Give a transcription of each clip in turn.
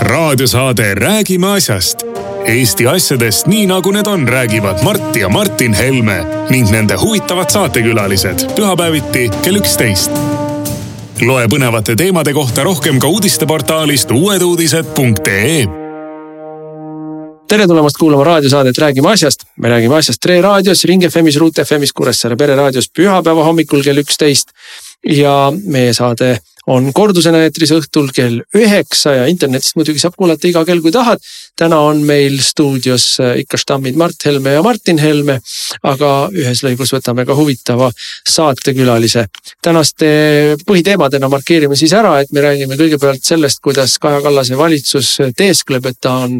raadiosaade Räägime asjast. Eesti asjadest nii nagu need on, räägivad Mart ja Martin Helme ning nende huvitavad saatekülalised pühapäeviti kell üksteist. loe põnevate teemade kohta rohkem ka uudisteportaalist uueduudised.ee tere tulemast kuulama raadiosaadet Räägime asjast. me räägime asjast Tre raadios, Ring FM-is, Ruut FM-is, Kuressaare pereraadios pühapäeva hommikul kell üksteist. ja meie saade on kordusena eetris õhtul kell üheksa ja internetist muidugi saab kuulata iga kell, kui tahad. Täna on meil stuudios äh, ikka štammid Mart Helme ja Martin Helme, aga ühes lõigus võtame ka huvitava saatekülalise. tänaste põhiteemadena markeerime siis ära, et me räägime kõigepealt sellest, kuidas Kaja Kallase valitsus teeskleb, et ta on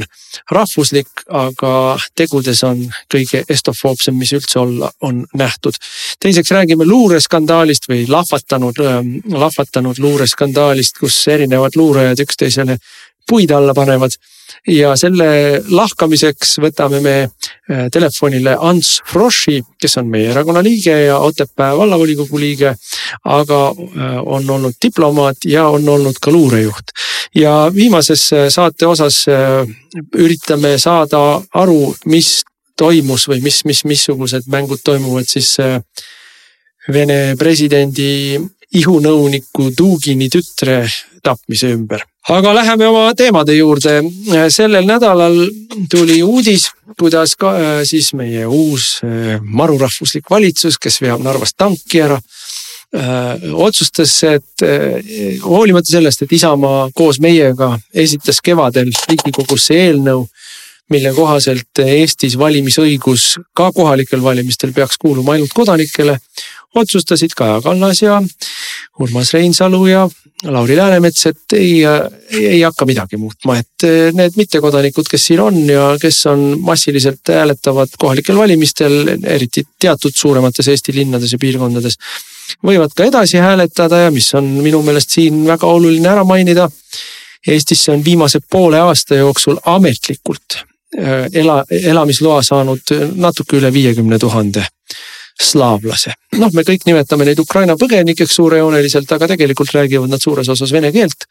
rahvuslik, aga tegudes on kõige estofoobsem, mis üldse olla on nähtud. teiseks räägime luureskandaalist või lahvatanud, ähm, lahvatanud luure luureskandaalist, kus erinevad luurajad üksteisele puid alla panevad. Ja selle lahkamiseks võtame me äh, telefonile Ants Froši, kes on meie erakonna liige ja Otepää vallavolikogu liige. aga äh, on olnud diplomaat ja on olnud ka luurejuht. ja viimases äh, saate osas üritame saada aru, mis toimus või mis, mis, missugused mängud toimuvad siis Vene presidendi ihunõuniku Dugini tütre tapmise ümber. aga läheme oma teemade juurde. sellel nädalal tuli uudis, kuidas ka äh, siis meie uus äh, marurahvuslik valitsus, kes veab Narvast tanki ära äh, otsustas, et hoolimata sellest, et Isamaa koos meiega esitas kevadel Riigikogusse eelnõu, mille kohaselt Eestis valimisõigus ka kohalikel valimistel peaks kuuluma ainult kodanikele otsustasid Kaja Kallas ja Urmas Reinsalu ja Lauri Läänemets, et ei, ei, hakka midagi muutma, et need mittekodanikud, kes siin on ja kes on massiliselt hääletavad kohalikel valimistel, eriti teatud suuremates Eesti linnades ja piirkondades. võivad ka edasi hääletada ja mis on minu meelest siin väga oluline ära mainida. Eestisse on viimase poole aasta jooksul ametlikult eh, ela, elamisloa saanud natuke üle viiekümne tuhande slaavlase. noh, me kõik nimetame neid Ukraina põgenikeks suurejooneliselt, aga tegelikult räägivad nad suures osas vene keelt.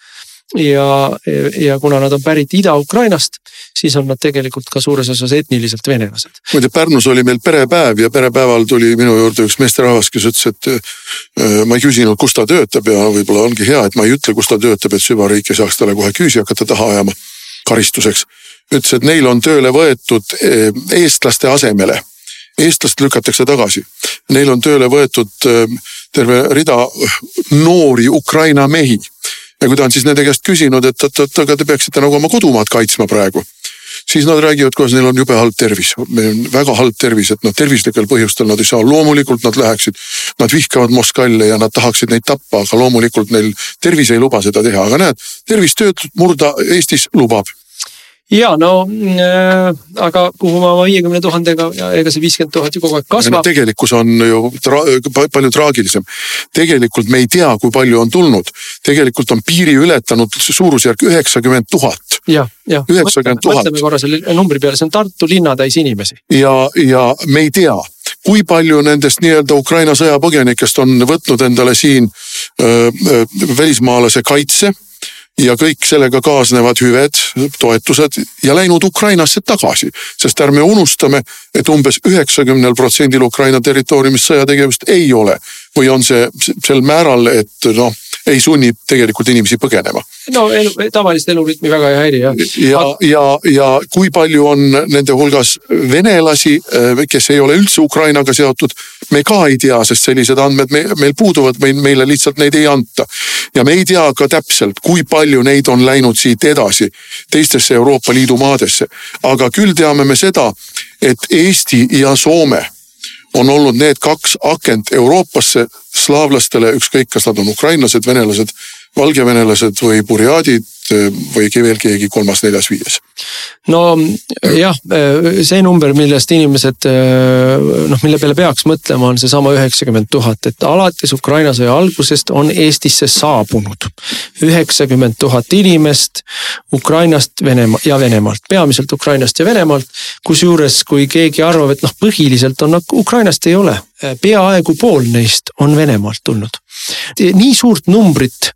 ja, ja kuna nad on pärit Ida-Ukrainast, siis on nad tegelikult ka suures osas etniliselt venelased. muide Pärnus oli meil perepäev ja perepäeval tuli minu juurde üks meesterahvas, kes ütles, et äh, ma ei küsinud, kus ta töötab ja võib-olla ongi hea, et ma ei ütle, kus ta töötab, et süvariik ei saaks talle kohe küüsi hakata taha ajama karistuseks. ütles, et neil on tööle võetud eestlaste asemele eestlased lükatakse tagasi. Neil on tööle võetud ähm, terve rida noori Ukraina mehi. ja kui ta on siis nende käest küsinud, et oot-oot, aga te peaksite nagu oma kodumaad kaitsma praegu. siis nad räägivad, kuidas neil on jube halb tervis, väga halb tervis, et noh tervislikel põhjustel nad ei saa, loomulikult nad läheksid. Nad vihkavad Moskalle ja nad tahaksid neid tappa, aga loomulikult neil tervis ei luba seda teha, aga näed, tervistööd murda Eestis lubab ja no äh, aga kuhu ma oma viiekümne tuhandega, ega see viiskümmend tuhat ju kogu aeg kasvab. tegelikkus on ju tra palju traagilisem. tegelikult me ei tea, kui palju on tulnud, tegelikult on piiri ületanud suurusjärk üheksakümmend tuhat. üheksakümmend tuhat. mõtleme korra selle numbri peale, see on Tartu linnatäis inimesi. ja, ja me ei tea kui palju nendest nii-öelda Ukraina sõjapõgenikest on võtnud endale siin öö, öö, välismaalase kaitse ja kõik sellega kaasnevad hüved, toetused ja läinud Ukrainasse tagasi. sest ärme unustame, et umbes üheksakümnel protsendil Ukraina territooriumist sõjategevust ei ole või on see sel määral, et noh ei sunni tegelikult inimesi põgenema. no elu, tavalist elurütmi väga ei häiri jah. ja, ja, ja kui palju on nende hulgas venelasi, äh, kes ei ole üldse Ukrainaga seotud, me ka ei tea, sest sellised andmed me, meil puuduvad, meil, meile lihtsalt neid ei anta. ja me ei tea ka täpselt, kui palju neid on läinud siit edasi teistesse Euroopa Liidu maadesse. aga küll teame me seda, et Eesti ja Soome on olnud need kaks akent Euroopasse slaavlastele, ükskõik, kas nad on ukrainlased, venelased, valgevenelased või burjaadid või veel keegi kolmas-neljas-viies? no jah, see number, millest inimesed noh, mille peale peaks mõtlema, on seesama üheksakümmend tuhat, et alates Ukraina sõja algusest on Eestisse saabunud üheksakümmend tuhat inimest Ukrainast, Venemaa ja Venemaalt, peamiselt Ukrainast ja Venemaalt. kusjuures, kui keegi arvab, et noh, põhiliselt on Ukrainast ei ole, peaaegu pool neist on Venemaalt tulnud nii suurt numbrit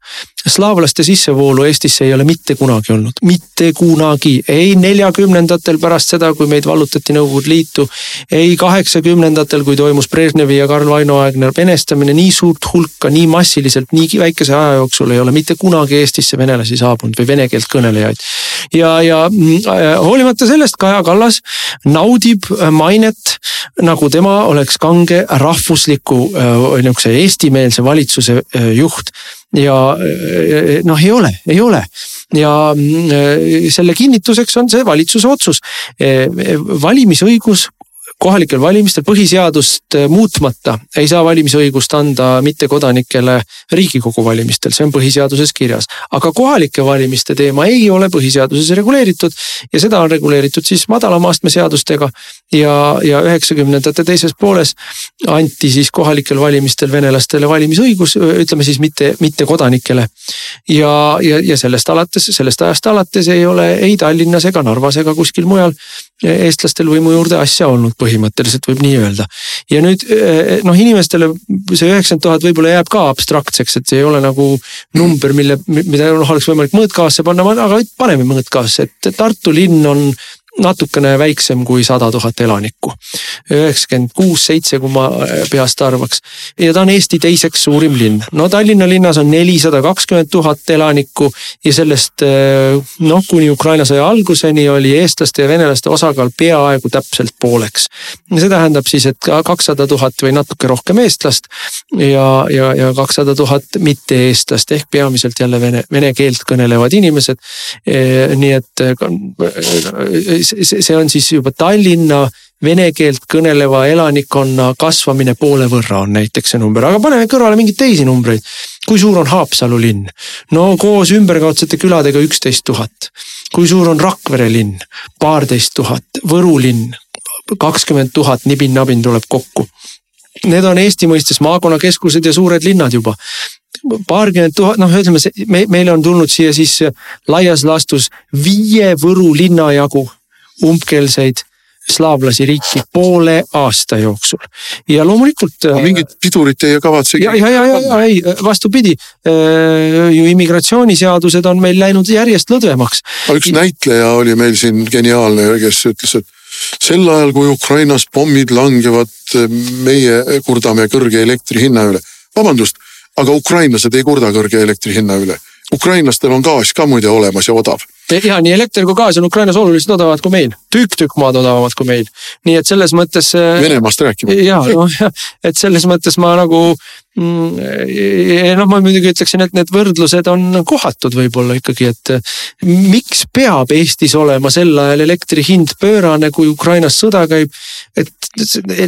slaavlaste sissevoolu Eestisse ei ole mitte kunagi olnud, mitte kunagi, ei neljakümnendatel pärast seda, kui meid vallutati Nõukogude Liitu. ei kaheksakümnendatel, kui toimus Brežnevi ja Karl Vaino aegne venestamine, nii suurt hulka, nii massiliselt, nii väikese aja jooksul ei ole mitte kunagi Eestisse venelasi saabunud või vene keelt kõnelejaid. ja, ja äh, hoolimata sellest Kaja Kallas naudib mainet nagu tema oleks kange rahvusliku äh, nihukese eestimeelse valitsuse äh, juht ja äh, noh, ei ole, ei ole ja selle kinnituseks on see valitsuse otsus. valimisõigus kohalikel valimistel põhiseadust äh, muutmata ei saa valimisõigust anda mittekodanikele riigikogu valimistel, see on põhiseaduses kirjas. aga kohalike valimiste teema ei ole põhiseaduses reguleeritud ja seda on reguleeritud siis madalama astme seadustega. ja, ja üheksakümnendate teises pooles anti siis kohalikel valimistel venelastele valimisõigus, ütleme siis mitte, mittekodanikele. ja, ja, ja sellest alates, sellest ajast alates ei ole ei Tallinnas ega Narvas ega kuskil mujal eestlastel võimu juurde asja olnud, põhimõtteliselt võib nii öelda. ja nüüd eh, noh, inimestele see üheksakümmend tuhat võib-olla jääb ka abstraktseks, et see ei ole nagu number, mille, mida noh, oleks võimalik mõõtkaasse panna, aga paneme mõõtkaasse, et Tartu linn on natukene väiksem kui sada tuhat elanikku. üheksakümmend kuus, seitse, kui ma äh, peast arvaks. ja ta on Eesti teiseks suurim linn. no Tallinna linnas on nelisada kakskümmend tuhat elanikku ja sellest äh, noh, kuni Ukraina sõja alguseni oli eestlaste ja venelaste osakaal peaaegu täpselt pooleks. see tähendab siis, et kakssada tuhat või natuke rohkem eestlast ja, ja, ja kakssada tuhat mitte-eestlast ehk peamiselt jälle vene, vene keelt kõnelevad inimesed. nii et see on siis juba Tallinna vene keelt kõneleva elanikkonna kasvamine poole võrra on näiteks see number, aga paneme kõrvale mingeid teisi numbreid. kui suur on Haapsalu linn? no koos ümberkaudsete küladega üksteist tuhat. kui suur on Rakvere linn? paarteist tuhat. Võru linn? kakskümmend tuhat nibin-nabin tuleb kokku. Need on Eesti mõistes maakonnakeskused ja suured linnad juba paarkümmend tuhat, noh, ütleme me, meile on tulnud siia siis laias laastus viie Võru linna jagu umbkeelseid slaavlasi riiki poole aasta jooksul ja loomulikult. Äh, mingit pidurit ei kavatsegi. ja, ja, ja, ja, ja ei vastupidi, äh, ju immigratsiooniseadused on meil läinud järjest lõdvemaks. üks näitleja oli meil siin geniaalne, kes ütles, et sel ajal, kui Ukrainas pommid langevad, meie kurdame kõrge elektri hinna üle. vabandust, aga ukrainlased ei kurda kõrge elektri hinna üle. ukrainlastel on gaas ka muide olemas ja odav ja nii elekter kui gaas on Ukrainas oluliselt odavamad kui meil, tükk-tükk maad odavamad kui meil. nii et selles mõttes. Äh, Venemaast rääkima. ja noh, et selles mõttes ma nagu mm, noh, ma muidugi ütleksin, et need võrdlused on kohatud võib-olla ikkagi, et äh, miks peab Eestis olema sel ajal elektri hind pöörane, kui Ukrainas sõda käib. et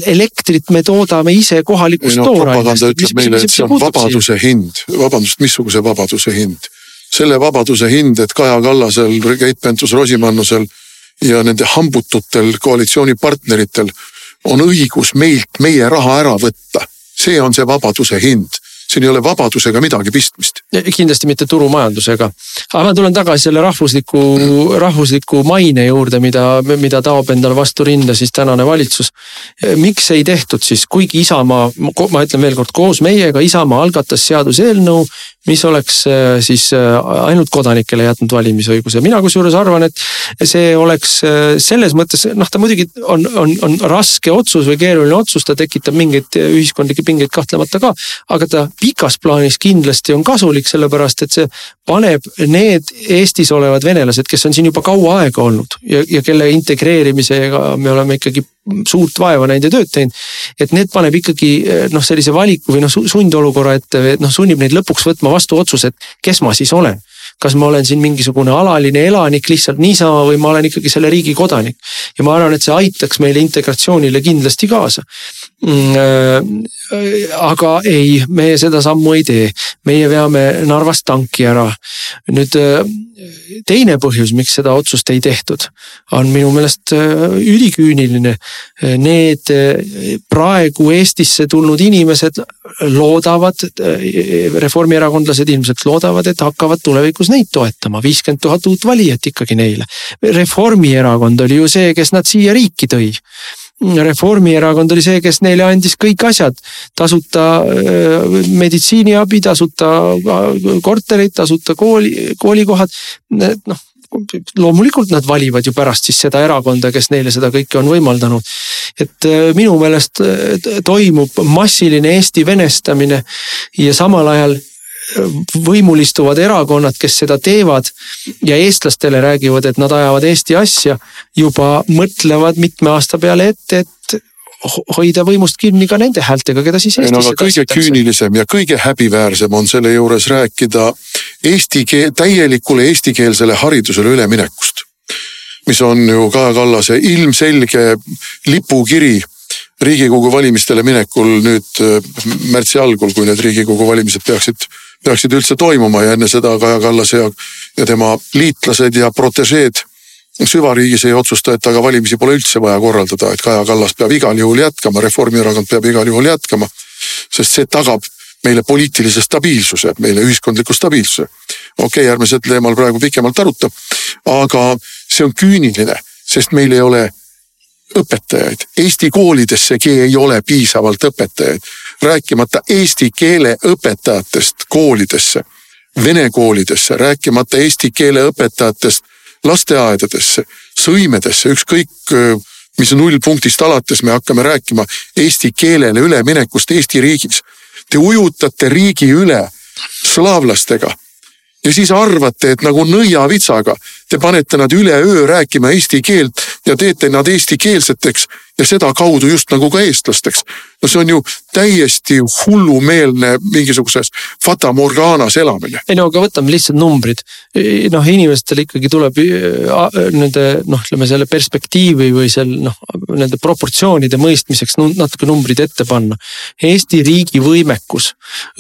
elektrit me toodame ise kohalikust no, toorainest. propaganda ütleb meile, et see on vabaduse hind, vabandust, missuguse vabaduse hind selle vabaduse hind, et Kaja Kallasel, Keit Pentus-Rosimannusel ja nende hambututel koalitsioonipartneritel on õigus meilt meie raha ära võtta. see on see vabaduse hind siin ei ole vabadusega midagi pistmist. kindlasti mitte turumajandusega. aga ma tulen tagasi selle rahvusliku, rahvusliku maine juurde, mida, mida taob endale vastu rinda siis tänane valitsus. miks ei tehtud siis, kuigi Isamaa, ma ütlen veelkord, koos meiega Isamaa algatas seaduseelnõu, mis oleks äh, siis äh, ainult kodanikele jätnud valimisõiguse. mina kusjuures arvan, et see oleks äh, selles mõttes, noh, ta muidugi on, on, on raske otsus või keeruline otsus, ta tekitab mingeid ühiskondlikke pingeid kahtlemata ka. aga ta pikas plaanis kindlasti on kasulik, sellepärast et see paneb need Eestis olevad venelased, kes on siin juba kaua aega olnud ja, ja kelle integreerimisega me oleme ikkagi suurt vaeva näinud ja tööd teinud. et need paneb ikkagi noh, sellise valiku või noh sundolukorra ette, noh sunnib neid lõpuks võtma vastu otsuse, et kes ma siis olen kas ma olen siin mingisugune alaline elanik lihtsalt niisama või ma olen ikkagi selle riigi kodanik. ja ma arvan, et see aitaks meile integratsioonile kindlasti kaasa. Mm, äh, aga ei, meie seda sammu ei tee, meie veame Narvast tanki ära. nüüd äh, teine põhjus, miks seda otsust ei tehtud, on minu meelest äh, üliküüniline. Need praegu Eestisse tulnud inimesed loodavad, reformierakondlased ilmselt loodavad, et hakkavad tulevikus neid toetama, viiskümmend tuhat uut valijat ikkagi neile. Reformierakond oli ju see, kes nad siia riiki tõi Reformierakond oli see, kes neile andis kõik asjad, tasuta äh, meditsiiniabi, tasuta äh, korterid, tasuta kooli, koolikohad. noh, loomulikult nad valivad ju pärast siis seda erakonda, kes neile seda kõike on võimaldanud. et äh, minu meelest toimub massiline Eesti venestamine ja samal ajal võimulistuvad erakonnad, kes seda teevad ja eestlastele räägivad, et nad ajavad Eesti asja, juba mõtlevad mitme aasta peale ette, et hoida võimust kinni ka nende häältega, keda siis Eestisse no, kõige küünilisem ja kõige häbiväärsem on selle juures rääkida eesti keel, täielikule eestikeelsele haridusele üleminekust. mis on ju Kaja Kallase ilmselge lipukiri riigikogu valimistele minekul nüüd äh, märtsi algul, kui need riigikogu valimised peaksid peaksid üldse toimuma ja enne seda Kaja Kallas ja, ja tema liitlased ja protežeed süvariigis ei otsusta, et aga valimisi pole üldse vaja korraldada, et Kaja Kallas peab igal juhul jätkama, Reformierakond peab igal juhul jätkama. sest see tagab meile poliitilise stabiilsuse, meile ühiskondliku stabiilsuse. okei okay,, ärme sel teemal praegu pikemalt aruta, aga see on küüniline, sest meil ei ole õpetajaid, Eesti koolidessegi ei ole piisavalt õpetajaid rääkimata eesti keele õpetajatest koolidesse, vene koolidesse, rääkimata eesti keele õpetajatest lasteaedadesse, sõimedesse, ükskõik mis nullpunktist alates me hakkame rääkima eesti keelele üleminekust Eesti riigis. Te ujutate riigi üle slaavlastega ja siis arvate, et nagu nõiavitsaga te panete nad üleöö rääkima eesti keelt ja teete nad eestikeelseteks ja sedakaudu just nagu ka eestlasteks. no see on ju täiesti hullumeelne mingisuguses fatamorganas elamine. ei no aga võtame lihtsalt numbrid. noh, inimestel ikkagi tuleb nende noh, ütleme selle perspektiivi või seal noh, nende proportsioonide mõistmiseks natuke numbrid ette panna. Eesti riigi võimekus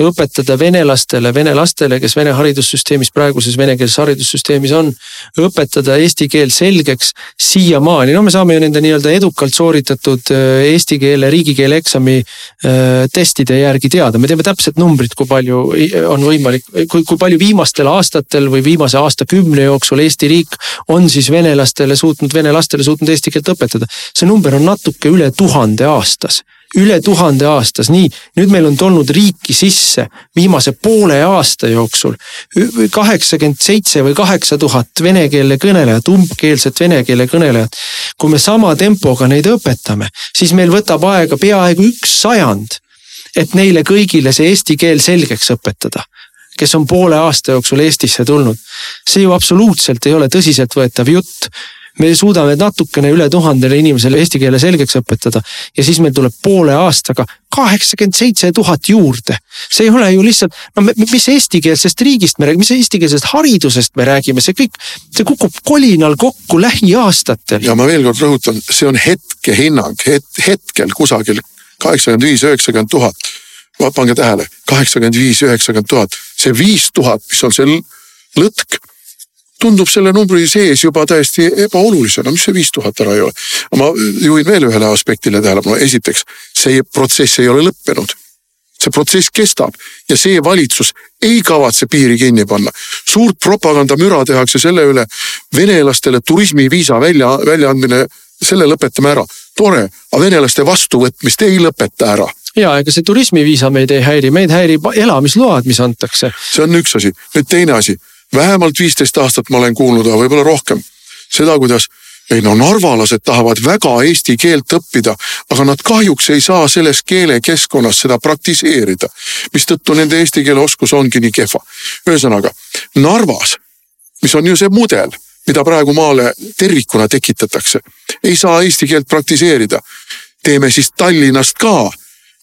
õpetada venelastele, vene lastele, kes vene haridussüsteemis, praeguses venekeelses haridussüsteemis on, õpetada eesti keel selgeks siiamaani, no me saame ju nende nii-öelda edukalt sooritatud eesti keele riigikeele eksami testide järgi teada, me teame täpselt numbrit, kui palju on võimalik, kui, kui palju viimastel aastatel või viimase aastakümne jooksul Eesti riik on siis venelastele suutnud, vene lastele suutnud eesti keelt õpetada. see number on natuke üle tuhande aastas üle tuhande aastas, nii, nüüd meil on tulnud riiki sisse viimase poole aasta jooksul kaheksakümmend seitse või kaheksa tuhat vene keele kõnelejat, umbkeelset vene keele kõnelejat. kui me sama tempoga neid õpetame, siis meil võtab aega peaaegu üks sajand, et neile kõigile see eesti keel selgeks õpetada kes on poole aasta jooksul Eestisse tulnud. see ju absoluutselt ei ole tõsiseltvõetav jutt me suudame natukene üle tuhandele inimesele eesti keele selgeks õpetada ja siis meil tuleb poole aastaga kaheksakümmend seitse tuhat juurde. see ei ole ju lihtsalt, no mis eestikeelsest riigist me räägime, mis eestikeelsest haridusest me räägime, see kõik, see kukub kolinal kokku lähiaastatel. ja ma veel kord rõhutan, see on hetkehinnang het,, hetkel kusagil kaheksakümmend viis, üheksakümmend tuhat. pange tähele, kaheksakümmend viis, üheksakümmend tuhat, see viis tuhat, mis on see lõtk tundub selle numbri sees juba täiesti ebaolulisena, mis see viis tuhat ära ei ole. ma juhin veel ühele aspektile tähelepanu, esiteks see protsess ei ole lõppenud see protsess kestab ja see valitsus ei kavatse piiri kinni panna. suurt propagandamüra tehakse selle üle, venelastele turismiviisa välja, väljaandmine, selle lõpetame ära. tore, aga venelaste vastuvõtmist ei lõpeta ära ja ega see turismiviisa meid ei häiri, meid häirib elamisload, mis antakse. see on üks asi, nüüd teine asi vähemalt viisteist aastat ma olen kuulnud, aga võib-olla rohkem seda, kuidas ei no narvalased tahavad väga eesti keelt õppida, aga nad kahjuks ei saa selles keelekeskkonnas seda praktiseerida. mistõttu nende eesti keele oskus ongi nii kehva. ühesõnaga Narvas, mis on ju see mudel, mida praegu maale tervikuna tekitatakse, ei saa eesti keelt praktiseerida. teeme siis Tallinnast ka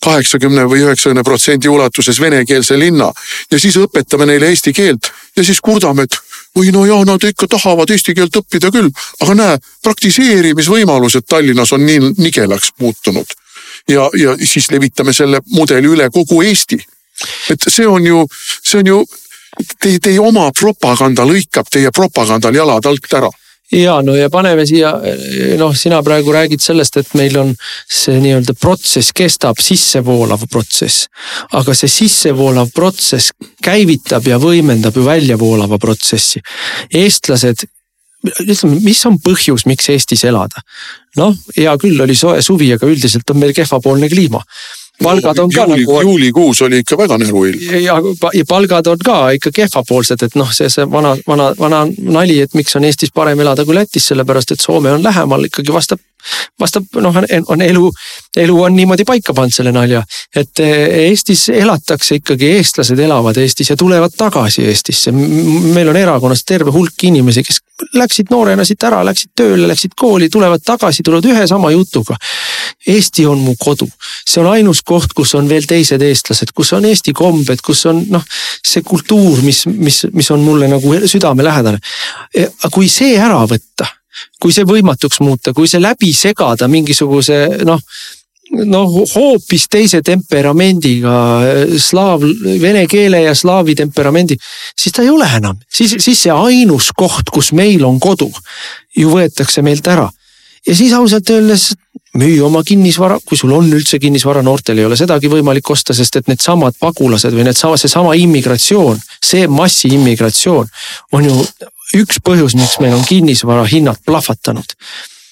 kaheksakümne või üheksakümne protsendi ulatuses venekeelse linna ja siis õpetame neile eesti keelt ja siis kurdame, et või no jaa, nad ikka tahavad eesti keelt õppida küll, aga näe, praktiseerimisvõimalused Tallinnas on nii nigelaks muutunud. ja, ja siis levitame selle mudeli üle kogu Eesti. et see on ju, see on ju teie, teie oma propaganda lõikab teie propagandal jalad alt ära ja no ja paneme siia, noh, sina praegu räägid sellest, et meil on see nii-öelda protsess kestab, sissevoolav protsess. aga see sissevoolav protsess käivitab ja võimendab ju väljavoolava protsessi. eestlased ütleme, mis on põhjus, miks Eestis elada? noh, hea küll, oli soe suvi, aga üldiselt on meil kehvapoolne kliima palgad on ka juuli, nagu. juulikuus oli ikka väga näruilm. ja, ja palgad on ka ikka kehvapoolsed, et noh, see, see vana, vana, vana nali, et miks on Eestis parem elada kui Lätis, sellepärast et Soome on lähemal, ikkagi vastab vastab noh, on elu, elu on niimoodi paika pannud selle nalja, et eh, Eestis elatakse ikkagi, eestlased elavad Eestis ja tulevad tagasi Eestisse. meil on erakonnas terve hulk inimesi, kes läksid noorena siit ära, läksid tööle, läksid kooli, tulevad tagasi, tulevad ühe sama jutuga. Eesti on mu kodu, see on ainus koht, kus on veel teised eestlased, kus on eesti kombed, kus on noh, see kultuur, mis, mis, mis on mulle nagu südamelähedane. kui see ära võtta kui see võimatuks muuta, kui see läbi segada mingisuguse noh noh, hoopis teise temperamendiga slaav, vene keele ja slaavi temperamendi, siis ta ei ole enam, siis, siis see ainus koht, kus meil on kodu ju võetakse meilt ära. ja siis ausalt öeldes müü oma kinnisvara, kui sul on üldse kinnisvara, noortel ei ole sedagi võimalik osta, sest et needsamad pagulased või needsama, seesama immigratsioon, see massiimmigratsioon on ju üks põhjus, miks meil on kinnisvara hinnad plahvatanud.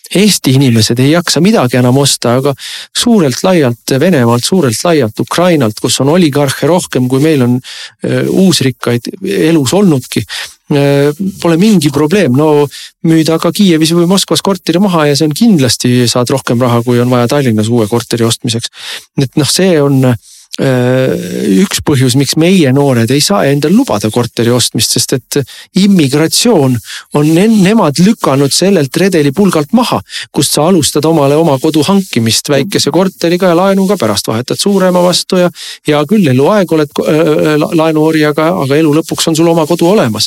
Eesti inimesed ei jaksa midagi enam osta, aga suurelt-laialt Venemaalt, suurelt-laialt Ukrainalt, kus on oligarhe rohkem, kui meil on äh, uusrikkaid elus olnudki äh, pole mingi probleem, no müüd aga Kiievis või Moskvas korteri maha ja see on kindlasti saad rohkem raha, kui on vaja Tallinnas uue korteri ostmiseks. et noh, see on üks põhjus, miks meie noored ei saa endale lubada korteri ostmist, sest et immigratsioon on ne nemad lükanud sellelt redelipulgalt maha, kust sa alustad omale oma kodu hankimist väikese korteriga ja laenuga, pärast vahetad suurema vastu ja. hea küll, eluaeg oled äh, laenuori, aga, elu lõpuks on sul oma kodu olemas.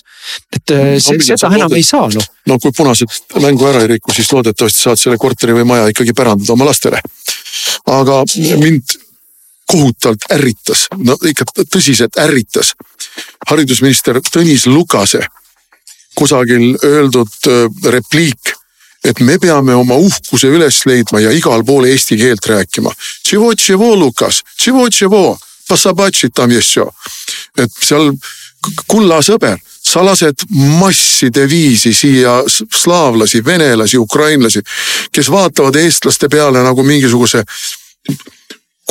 et äh, no, see, seda enam ei saa noh. no kui punased mängu ära ei riku, siis loodetavasti saad selle korteri või maja ikkagi pärandada oma lastele. aga mind kohutavalt ärritas, no ikka tõsiselt ärritas. Haridusminister Tõnis Lukase kusagil öeldud äh, repliik, et me peame oma uhkuse üles leidma ja igal pool eesti keelt rääkima. Lukas, et seal kulla sõber, sa lased masside viisi siia slaavlasi, venelasi, ukrainlasi, kes vaatavad eestlaste peale nagu mingisuguse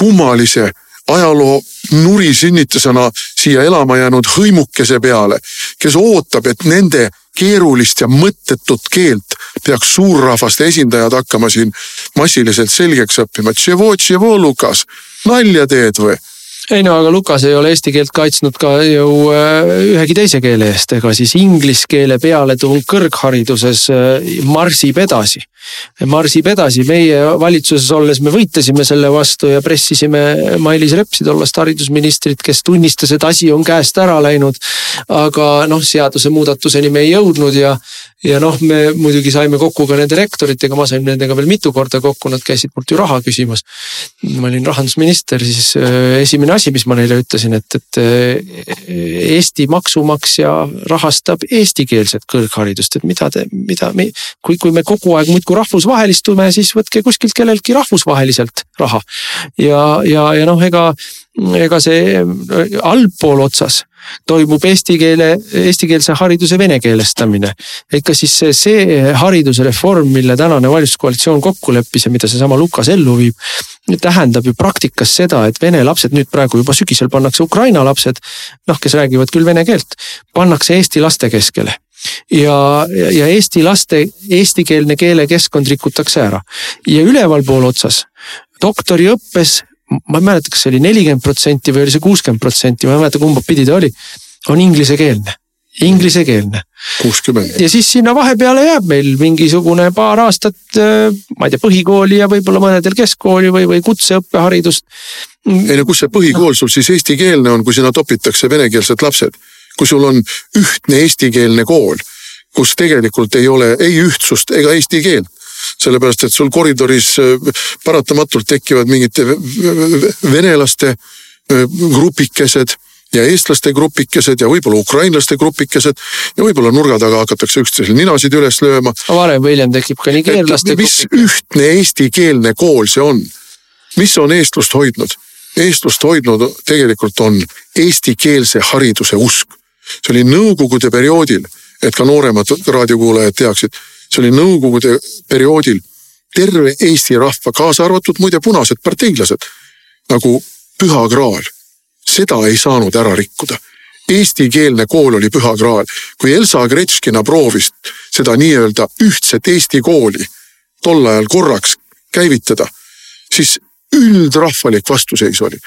kummalise ajaloo nurisünnitusena siia elama jäänud hõimukese peale, kes ootab, et nende keerulist ja mõttetut keelt peaks suurrahvaste esindajad hakkama siin massiliselt selgeks õppima. Tševo, tševo, Lukas, nalja teed või? ei no aga Lukas ei ole eesti keelt kaitsnud ka ju äh, ühegi teise keele eest, ega siis inglise keele pealetung kõrghariduses äh, marsib edasi. Marsib edasi, meie valitsuses olles me võitlesime selle vastu ja pressisime Mailis Repsi, tollast haridusministrit, kes tunnistas, et asi on käest ära läinud. aga noh, seadusemuudatuseni me ei jõudnud ja ja noh, me muidugi saime kokku ka nende rektoritega, ma sain nendega veel mitu korda kokku, nad käisid mult ju raha küsimas. ma olin rahandusminister, siis äh, esimene asi, mis ma neile ütlesin, et, et äh, Eesti maksumaksja rahastab eestikeelset kõrgharidust, et mida te, mida kui, kui me kogu aeg muudkui rahvusvahelistume, siis võtke kuskilt kelleltki rahvusvaheliselt raha. ja, ja, ja noh, ega, ega see äh, allpool otsas toimub eesti keele, eestikeelse hariduse venekeelestamine. ega siis see, see haridusreform, mille tänane valitsuskoalitsioon kokku leppis ja mida seesama Lukas ellu viib. tähendab ju praktikas seda, et vene lapsed nüüd praegu juba sügisel pannakse Ukraina lapsed, noh, kes räägivad küll vene keelt, pannakse eesti laste keskele ja, ja Eesti laste eestikeelne keelekeskkond rikutakse ära ja ülevalpool otsas doktoriõppes ma ei mäleta, kas see oli nelikümmend protsenti või oli see kuuskümmend protsenti, ma ei mäleta, kumba pidi ta oli, on inglisekeelne inglisekeelne. kuuskümmend. ja siis sinna vahepeale jääb meil mingisugune paar aastat, äh, ma ei tea, põhikooli ja võib-olla mõnedel keskkooli või, või kutseõppeharidust. ei no kus see põhikool sul siis eestikeelne on, kui sinna topitakse venekeelsed lapsed? Kui sul on ühtne eestikeelne kool, kus tegelikult ei ole ei ühtsust ega eesti keelt sellepärast et sul koridoris äh, paratamatult tekivad mingid venelaste äh, grupikesed ja eestlaste grupikesed ja võib-olla ukrainlaste grupikesed ja võib-olla nurga taga hakatakse üksteisel ninasid üles lööma. varem või hiljem tekib ka nigeerlaste. mis ühtne eestikeelne kool see on? mis on eestlust hoidnud? eestlust hoidnud tegelikult on eestikeelse hariduse usk. See oli nõukogude perioodil et ka nooremad raadiokuulajad teaksid. see oli nõukogude perioodil terve Eesti rahva, kaasa arvatud muide punased parteilased nagu püha graal. seda ei saanud ära rikkuda eestikeelne kool oli püha graal. kui Elsa Gretškina proovis seda nii-öelda ühtset Eesti kooli tol ajal korraks käivitada, siis üldrahvalik vastuseis oli.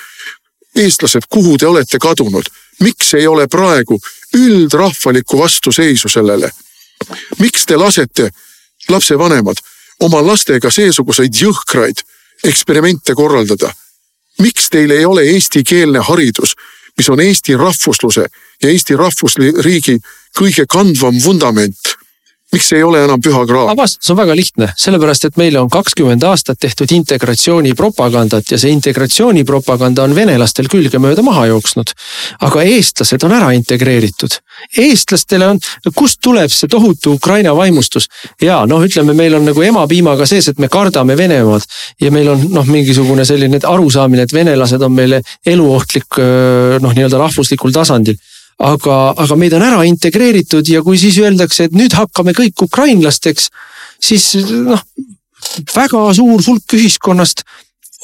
eestlased, kuhu te olete kadunud, miks ei ole praegu üldrahvalikku vastuseisu sellele? miks te lasete, lapsevanemad, oma lastega seesuguseid jõhkraid eksperimente korraldada? miks teil ei ole eestikeelne haridus, mis on Eesti rahvusluse ja Eesti rahvusriigi kõige kandvam vundament miks ei ole enam püha graal? vastus on väga lihtne, sellepärast et meile on kakskümmend aastat tehtud integratsioonipropagandat ja see integratsioonipropaganda on venelastel külgemööda maha jooksnud. aga eestlased on ära integreeritud. eestlastele on, kust tuleb see tohutu Ukraina vaimustus? ja noh, ütleme, meil on nagu emapiimaga sees, et me kardame Venemaad ja meil on noh, mingisugune selline arusaamine, et venelased on meile eluohtlik noh, nii-öelda rahvuslikul tasandil aga, aga meid on ära integreeritud ja kui siis öeldakse, et nüüd hakkame kõik ukrainlasteks, siis noh, väga suur hulk ühiskonnast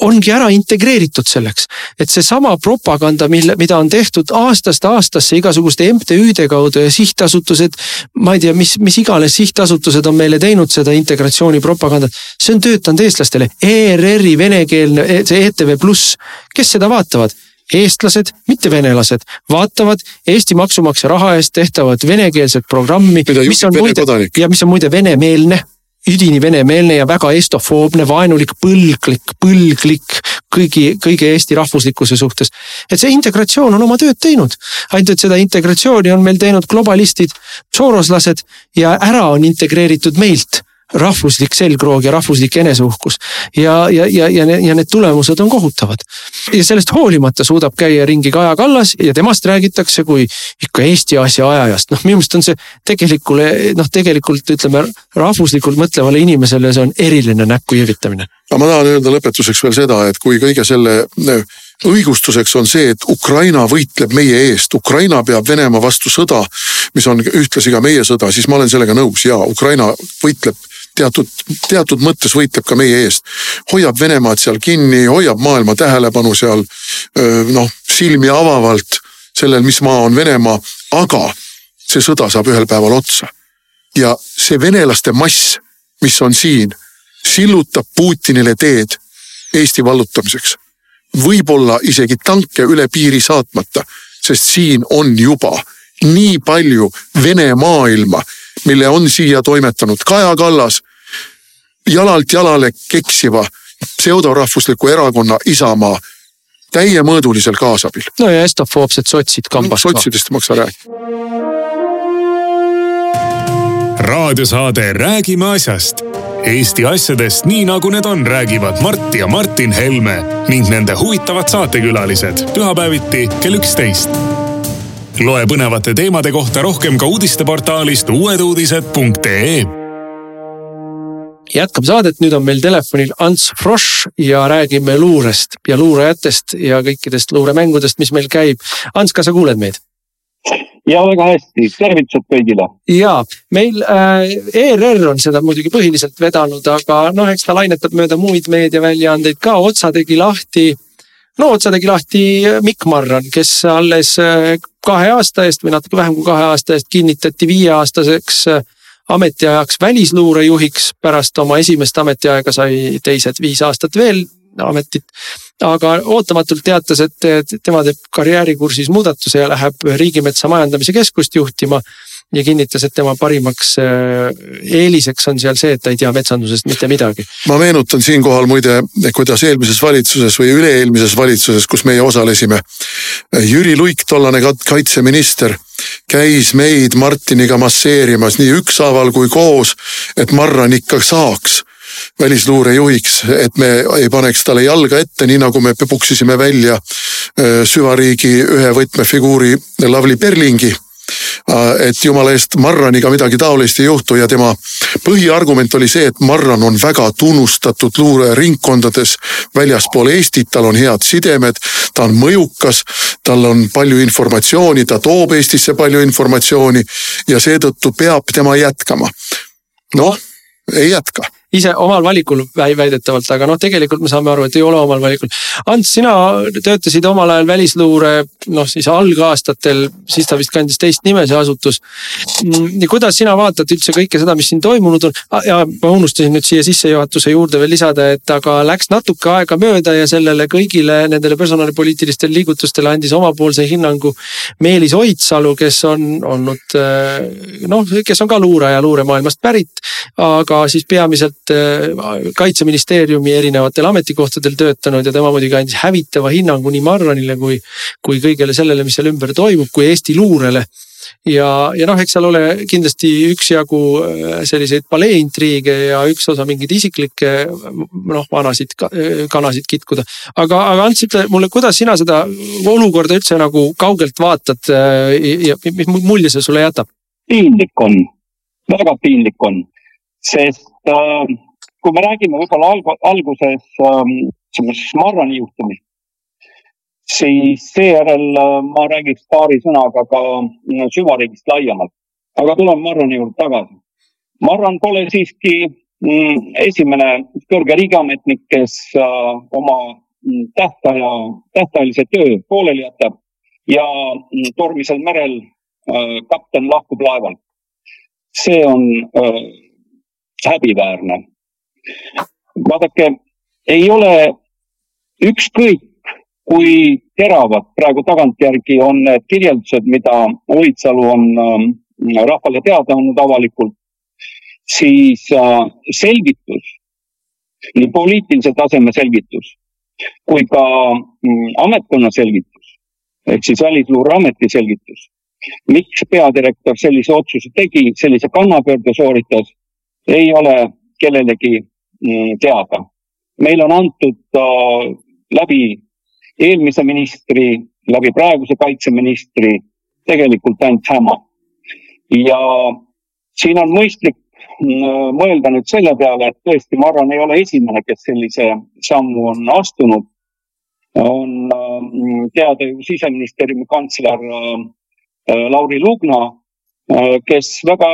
ongi ära integreeritud selleks, et seesama propaganda, mille, mida on tehtud aastast aastasse igasuguste MTÜ-de kaudu ja sihtasutused. ma ei tea, mis, mis iganes sihtasutused on meile teinud seda integratsioonipropagandat, see on töötanud eestlastele. ERR-i venekeelne, see ETV Pluss, kes seda vaatavad? Eestlased, mitte venelased, vaatavad Eesti maksumaksja raha eest tehtavat venekeelset programmi, mis on muide ja mis on muide venemeelne üdini venemeelne ja väga estofoobne, vaenulik, põlglik, põlglik kõigi, kõigi Eesti rahvuslikkuse suhtes. et see integratsioon on oma tööd teinud, ainult et seda integratsiooni on meil teinud globalistid, sooroslased ja ära on integreeritud meilt rahvuslik selgroog ja rahvuslik eneseuhkus. ja, ja, ja, ja, ja need tulemused on kohutavad. ja sellest hoolimata suudab käia ringi Kaja Kallas ja temast räägitakse kui ikka Eesti asja ajajast. noh, minu meelest on see tegelikule noh, tegelikult ütleme rahvuslikult mõtlevale inimesele, see on eriline näkku irvitamine. aga ma tahan öelda lõpetuseks veel seda, et kui kõige selle õigustuseks on see, et Ukraina võitleb meie eest, Ukraina peab Venemaa vastu sõda, mis on ühtlasi ka meie sõda, siis ma olen sellega nõus ja Ukraina võitleb teatud, teatud mõttes võitleb ka meie eest. hoiab Venemaad seal kinni, hoiab maailma tähelepanu seal noh, silmi avavalt sellel, mis maa on Venemaa, aga see sõda saab ühel päeval otsa. ja see venelaste mass, mis on siin, sillutab Putinile teed Eesti vallutamiseks. võib-olla isegi tanke üle piiri saatmata, sest siin on juba nii palju Vene maailma mille on siia toimetanud Kaja Kallas, jalalt jalale keksiva pseudorahvusliku erakonna Isamaa täiemõõdulisel kaasabil. no ja estofoobsed sotsid kambas ka. sotsidest ei maksa rääkida. raadiosaade Räägime asjast. Eesti asjadest nii nagu need on, räägivad Mart ja Martin Helme ning nende huvitavad saatekülalised pühapäeviti kell üksteist loe põnevate teemade kohta rohkem ka uudisteportaalist uueduudised.ee. jätkame saadet, nüüd on meil telefonil Ants Frosch ja räägime luurest ja luurajatest ja kõikidest luuremängudest, mis meil käib. Ants, kas sa kuuled meid? ja väga hästi, tervitused kõigile. ja meil äh, ERR on seda muidugi põhiliselt vedanud, aga noh, eks ta lainetab mööda muid meediaväljaandeid ka, otsa tegi lahti no otsa tegi lahti Mikk Marran, kes alles äh, kahe aasta eest või natuke vähem kui kahe aasta eest kinnitati viieaastaseks äh, ametiajaks välisluurejuhiks. pärast oma esimest ametiaega sai teised viis aastat veel ametit. aga ootamatult teatas, et tema teeb karjäärikursis muudatuse ja läheb Riigimetsa Majandamise Keskust juhtima ja kinnitas, et tema parimaks äh, eeliseks on seal see, et ta ei tea metsandusest mitte midagi. ma meenutan siinkohal muide, kuidas eelmises valitsuses või üle-eelmises valitsuses, kus meie osalesime. Jüri Luik, tollane kaitseminister, käis meid Martiniga masseerimas nii ükshaaval kui koos, et Marran ikka saaks välisluure juhiks, et me ei paneks talle jalga ette, nii nagu me puksisime välja äh, süvariigi ühe võtmefiguuri Lavly Perlingi et jumala eest Marraniga midagi taolist ei juhtu ja tema põhiargument oli see, et Marran on väga tunnustatud luureringkondades väljaspool Eestit, tal on head sidemed, ta on mõjukas, tal on palju informatsiooni, ta toob Eestisse palju informatsiooni ja seetõttu peab tema jätkama. noh, ei jätka ise omal valikul väidetavalt, aga noh, tegelikult me saame aru, et ei ole omal valikul. Ants, sina töötasid omal ajal välisluure noh, siis algaastatel, siis ta vist kandis teist nime, see asutus. Mm, kuidas sina vaatad üldse kõike seda, mis siin toimunud on? ja ma unustasin nüüd siia sissejuhatuse juurde veel lisada, et aga läks natuke aega mööda ja sellele kõigile nendele personalipoliitilistele liigutustele andis omapoolse hinnangu Meelis Oidsalu, kes on olnud noh, kes on ka luuraja luuremaailmast pärit, aga siis peamiselt Äh, kaitseministeeriumi erinevatel ametikohtadel töötanud ja tema muidugi andis hävitava hinnangu nii Marranile kui, kui kõigele sellele, mis seal ümber toimub, kui Eesti luurele ja, ja noh, eks seal ole kindlasti üksjagu äh, selliseid paleeintriige ja üks osa mingeid isiklikke noh, vanasid kanasid kitkuda. aga, aga Ants, ütle mulle, kuidas sina seda olukorda üldse nagu kaugelt vaatad äh, ja mis mulje see sulle jätab? piinlik on, väga piinlik on, sest äh, kui me räägime võib-olla alg alguses äh, Marrani juhtumist, siis seejärel äh, ma räägiks paari sõnaga ka äh, süvariigist laiemalt. aga tuleme Marrani juurde tagasi. Marran pole siiski mm, esimene kõrge riigiametnik, kes äh, oma mm, tähtaja, tähtajalise töö pooleli jätab ja mm, tormisel merel kapten lahkub laevalt. see on häbiväärne. vaadake, ei ole ükskõik, kui teravad praegu tagantjärgi on need kirjeldused, mida Oidsalu on äh, rahvale teada andnud avalikult, siis äh, selgitus, nii poliitilise taseme selgitus kui ka mm, ametkonna selgitus ehk siis Välisluureameti selgitus, miks peadirektor sellise otsuse tegi, sellise kannapöörde sooritas, ei ole kellelegi mm, teada. meile on antud äh, läbi eelmise ministri, läbi praeguse kaitseministri tegelikult ainult häma. ja siin on mõistlik mm, mõelda nüüd selle peale, et tõesti, ma arvan, ei ole esimene, kes sellise sammu on astunud. on äh, teada ju siseministeeriumi kantsler äh, Lauri Lugna, kes väga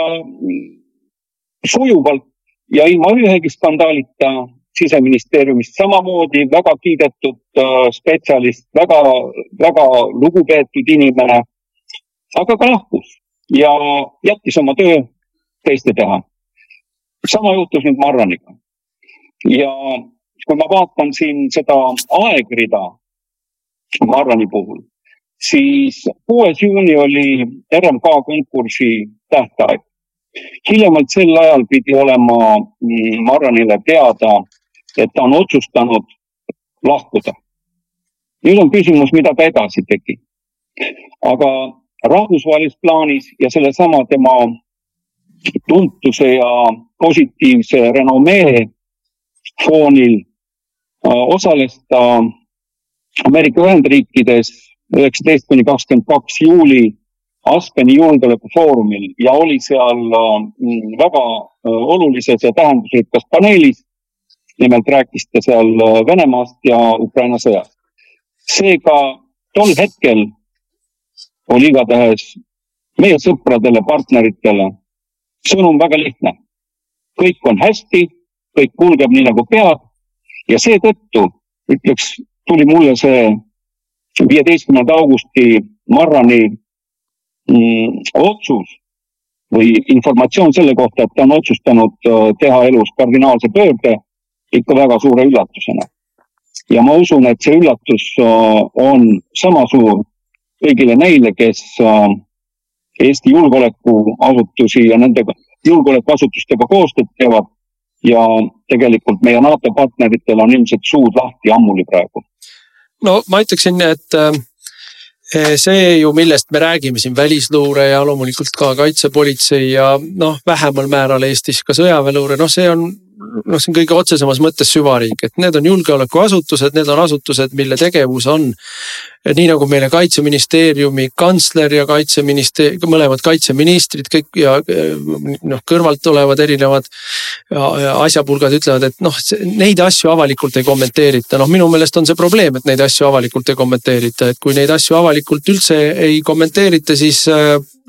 sujuvalt ja ilma ühegi skandaalita siseministeeriumist samamoodi väga kiidetud äh, spetsialist, väga, väga lugupeetud inimene. aga ka lahkus ja jättis oma töö teiste teha. sama juhtus nüüd Marraniga. ja kui ma vaatan siin seda aegrida Marrani puhul, siis kuues juuni oli RMK konkursi tähtaeg hiljemalt sel ajal pidi olema mm, Marranile teada, et ta on otsustanud lahkuda. nüüd on küsimus, mida ta edasi tegi. aga rahvusvahelises plaanis ja sellesama tema tuntuse ja positiivse renomee foonil äh, osales ta Ameerika Ühendriikides üheksateist kuni kakskümmend kaks juuli Aspeni julgeolekufoorumil ja oli seal mm, väga äh, olulises ja tähendusrikkas paneelis. nimelt rääkis ta seal äh, Venemaast ja Ukraina sõjast. seega tol hetkel oli igatahes meie sõpradele, partneritele sõnum väga lihtne. kõik on hästi, kõik kulgeb nii nagu peab ja seetõttu ütleks, tuli mulle see viieteistkümnenda augusti Marrani otsus või informatsioon selle kohta, et ta on otsustanud äh, teha elus kardinaalse pöörde ikka väga suure üllatusena. ja ma usun, et see üllatus äh, on sama suur kõigile neile, kes äh, Eesti julgeolekuasutusi ja nende julgeolekuasutustega koostööd teevad ja tegelikult meie NATO partneritel on ilmselt suud lahti ammuli praegu. no ma ütleksin, et Eh, see ju, millest me räägime siin, välisluure ja loomulikult ka kaitsepolitsei ja noh, vähemal määral Eestis ka sõjaväeluure, noh, see on noh, see on kõige otsesemas mõttes süvariik, et need on julgeolekuasutused, need on asutused, mille tegevus on. Nii nagu meile kaitseministeeriumi kantsler ja kaitseministeerium, mõlemad kaitseministrid kõik ja noh, kõrvalt olevad erinevad asjapulgad ütlevad, et noh, neid asju avalikult ei kommenteerita, noh minu meelest on see probleem, et neid asju avalikult ei kommenteerita, et kui neid asju avalikult üldse ei kommenteerita, siis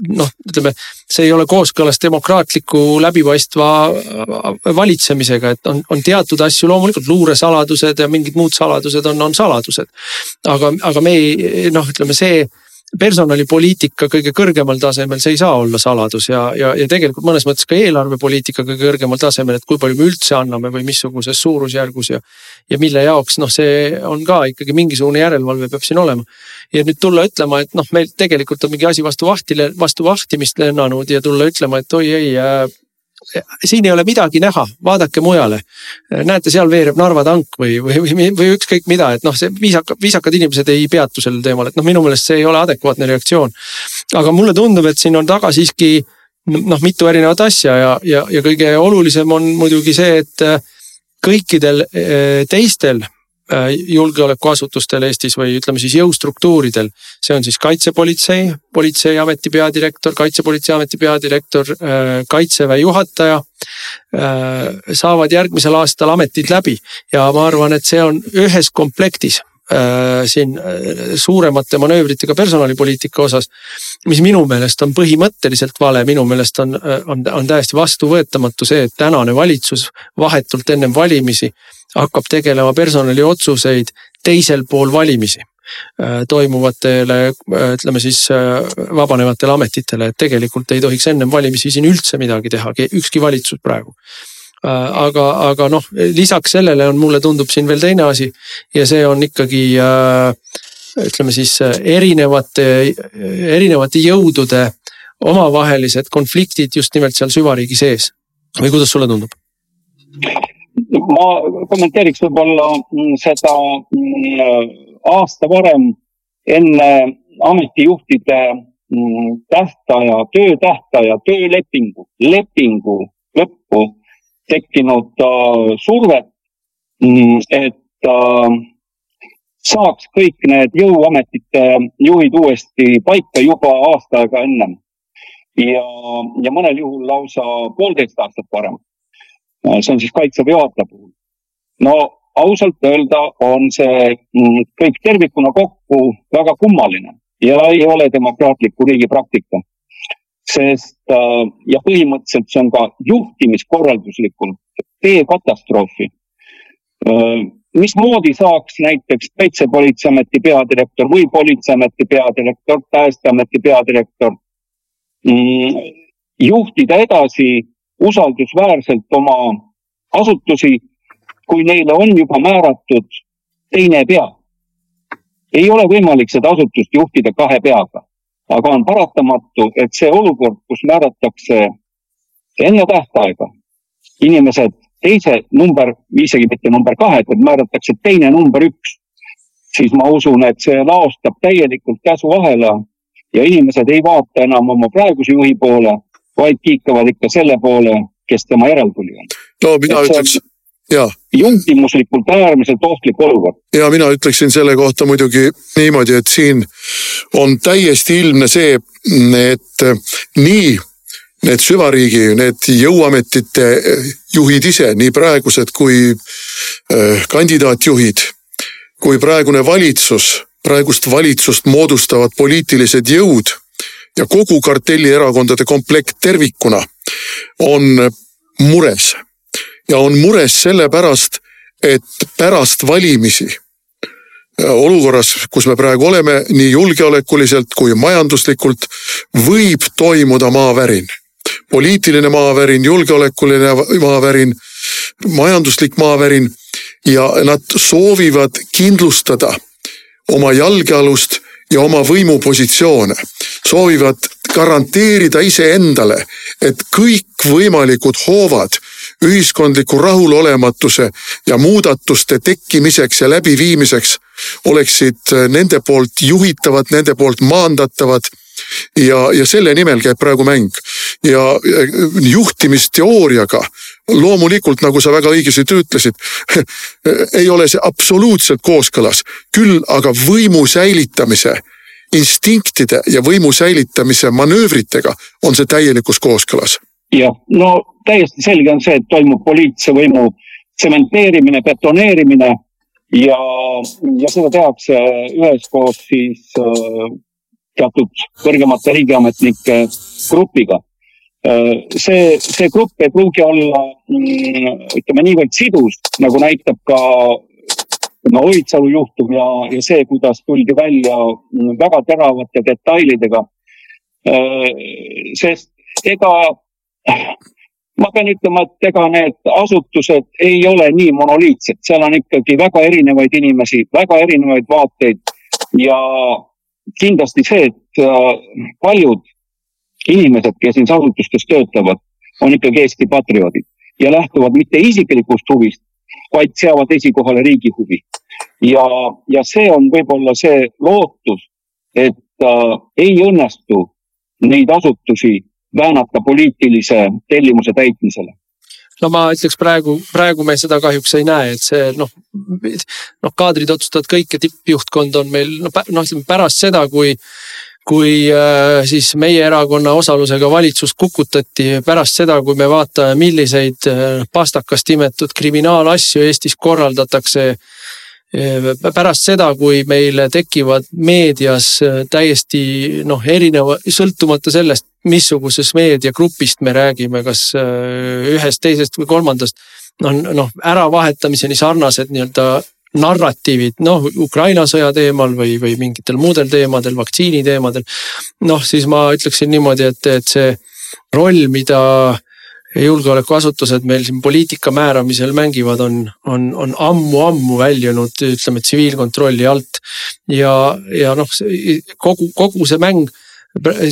noh, ütleme, see ei ole kooskõlas demokraatliku läbipaistva valitsemisega, et on, on teatud asju loomulikult luuresaladused ja mingid muud saladused on, on saladused. aga, aga me ei noh, ütleme see personalipoliitika kõige kõrgemal tasemel, see ei saa olla saladus ja, ja, ja tegelikult mõnes mõttes ka eelarvepoliitika kõige kõrgemal tasemel, et kui palju me üldse anname või missuguses suurusjärgus ja. ja mille jaoks, noh, see on ka ikkagi mingisugune järelevalve peab siin olema. ja nüüd tulla ütlema, et noh, meil tegelikult on mingi asi vastu vahtile, vastu vahtimist lennanud ja tulla ütlema, et oi ei äh, siin ei ole midagi näha, vaadake mujale. näete, seal veereb Narva tank või, või, või, või ükskõik mida, et noh, see viisaka, viisakad inimesed ei peatu sellel teemal, et noh, minu meelest see ei ole adekvaatne reaktsioon. aga mulle tundub, et siin on taga siiski noh, mitu erinevat asja ja, ja, ja kõige olulisem on muidugi see, et kõikidel eh, teistel julgeolekuasutustel Eestis või ütleme siis jõustruktuuridel. see on siis kaitsepolitsei, politseiameti peadirektor, kaitsepolitseiameti peadirektor, äh, kaitseväe juhataja. Äh, saavad järgmisel aastal ametid läbi ja ma arvan, et see on ühes komplektis siin suuremate manöövritega personalipoliitika osas. mis minu meelest on põhimõtteliselt vale, minu meelest on, on, on täiesti vastuvõetamatu see, et tänane valitsus vahetult ennem valimisi hakkab tegelema personaliotsuseid teisel pool valimisi äh, toimuvatele, äh, ütleme siis äh, vabanevatele ametitele, et tegelikult ei tohiks ennem valimisi siin üldse midagi teha, ükski valitsus praegu. aga, aga noh, lisaks sellele on, mulle tundub siin veel teine asi ja see on ikkagi ütleme siis erinevate, erinevate jõudude omavahelised konfliktid just nimelt seal süvariigi sees. või kuidas sulle tundub? Ma kommenteeriks võib-olla mm, seda mm, aasta varem enne ametijuhtide mm, tähtaja, töötähtaja, töölepingu, lepingu lõppu tekkinud uh, survet, et uh, saaks kõik need jõuametite juhid uuesti paika juba aasta aega ennem. ja, ja mõnel juhul lausa poolteist aastat varem see on siis kaitseväe juhataja puhul. no ausalt öelda on see mm, kõik tervikuna kokku väga kummaline ja ei ole demokraatliku riigi praktika. sest äh, ja põhimõtteliselt see on ka juhtimiskorralduslikult teekatastroofi. Äh, mismoodi saaks näiteks Kaitsepolitseiameti peadirektor või Politseiameti peadirektor, Päästeameti peadirektor mm, juhtida edasi usaldusväärselt oma asutusi, kui neile on juba määratud teine pea. ei ole võimalik seda asutust juhtida kahe peaga, aga on paratamatu, et see olukord, kus määratakse enne tähtaega inimesed teise number, isegi mitte number kahed, vaid määratakse teine number üks, siis ma usun, et see laostab täielikult käsuahela ja inimesed ei vaata enam oma praeguse juhi poole, vaid kiikavad ikka selle poole, kes tema järeltulija on. no mina et ütleks, jaa. juhtimuslikult äärmiselt ohtlik olukord. ja mina ütleksin selle kohta muidugi niimoodi, et siin on täiesti ilmne see, et nii need süvariigi, need jõuametite juhid ise, nii praegused kui äh, kandidaatjuhid, kui praegune valitsus, praegust valitsust moodustavad poliitilised jõud ja kogu kartellierakondade komplekt tervikuna on mures. ja on mures sellepärast, et pärast valimisi olukorras, kus me praegu oleme nii julgeolekuliselt kui majanduslikult, võib toimuda maavärin. poliitiline maavärin, julgeolekuline maavärin, majanduslik maavärin ja nad soovivad kindlustada oma jalgealust ja oma võimupositsioone soovivad garanteerida iseendale, et kõikvõimalikud hoovad ühiskondliku rahulolematuse ja muudatuste tekkimiseks ja läbiviimiseks oleksid nende poolt juhitavad, nende poolt maandatavad ja, ja selle nimel käib praegu mäng. ja juhtimisteooriaga loomulikult, nagu sa väga õigesti ütlesid, ei ole see absoluutselt kooskõlas, küll aga võimu säilitamise instinktide ja võimu säilitamise manöövritega on see täielikus kooskõlas. jah, no täiesti selge on see, et toimub poliitilise võimu tsementeerimine, betoneerimine ja, ja seda tehakse üheskoos siis äh, teatud kõrgemate riigiametnike grupiga. Äh, see, see grupp ei pruugi olla mm, ütleme niivõrd sidus, nagu näitab ka ütleme Oidsalu juhtum ja, ja see, kuidas tuldi välja väga teravate detailidega. Äh, sest ega ma pean ütlema, et ega need asutused ei ole nii monoliitsed, seal on ikkagi väga erinevaid inimesi, väga erinevaid vaateid ja kindlasti see, et äh, paljud inimesed, kes nendes asutustes töötavad, on ikkagi Eesti patrioodid ja lähtuvad mitte isiklikust huvist, vaid seavad esikohale riigi huvi. ja, ja see on võib-olla see lootus, et äh, ei õnnestu neid asutusi väänata poliitilise tellimuse täitmisele no ma ütleks praegu, praegu me seda kahjuks ei näe, et see noh, noh kaadrid otsustavad kõik ja tippjuhtkond on meil noh, noh ütleme pärast seda, kui kui äh, siis meie erakonna osalusega valitsus kukutati pärast seda, kui me vaatame, milliseid äh, pastakast imetud kriminaalasju Eestis korraldatakse äh, pärast seda, kui meil tekivad meedias täiesti noh, erineva, sõltumata sellest, missugusest meediagrupist me räägime, kas ühest, teisest või kolmandast. on noh, äravahetamiseni sarnased nii-öelda narratiivid, noh Ukraina sõja teemal või, või mingitel muudel teemadel, vaktsiini teemadel. noh, siis ma ütleksin niimoodi, et, et see roll, mida julgeolekuasutused meil siin poliitika määramisel mängivad, on, on, on ammu-ammu väljunud, ütleme tsiviilkontrolli alt. ja, ja noh, kogu, kogu see mäng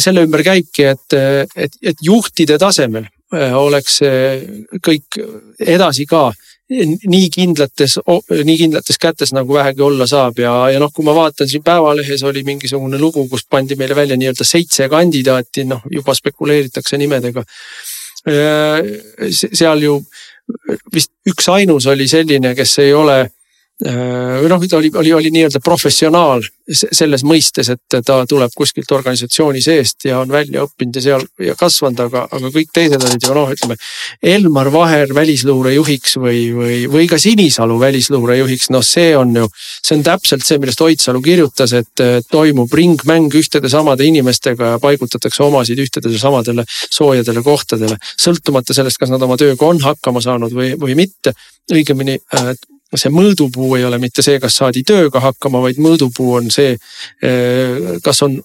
selle ümber käibki, et, et, et juhtide tasemel äh, oleks kõik edasi ka nii kindlates, nii kindlates kätes nagu vähegi olla saab ja, ja noh, kui ma vaatan siin Päevalehes oli mingisugune lugu, kus pandi meile välja nii-öelda seitse kandidaati, noh juba spekuleeritakse nimedega. Äh, seal ju vist üksainus oli selline, kes ei ole või noh, ta oli, oli, oli nii-öelda professionaal selles mõistes, et ta tuleb kuskilt organisatsiooni seest ja on välja õppinud ja seal ja kasvanud, aga, aga kõik teised olid ju noh, ütleme. Elmar Vaher välisluurejuhiks või, või, või ka Sinisalu välisluurejuhiks, noh, see on ju. see on täpselt see, millest Oidsalu kirjutas, et toimub ringmäng ühtede samade inimestega ja paigutatakse omasid ühtedele samadele soojadele kohtadele. sõltumata sellest, kas nad oma tööga on hakkama saanud või, või mitte õigemini äh, see mõõdupuu ei ole mitte see, kas saadi tööga hakkama, vaid mõõdupuu on see, eh, kas on,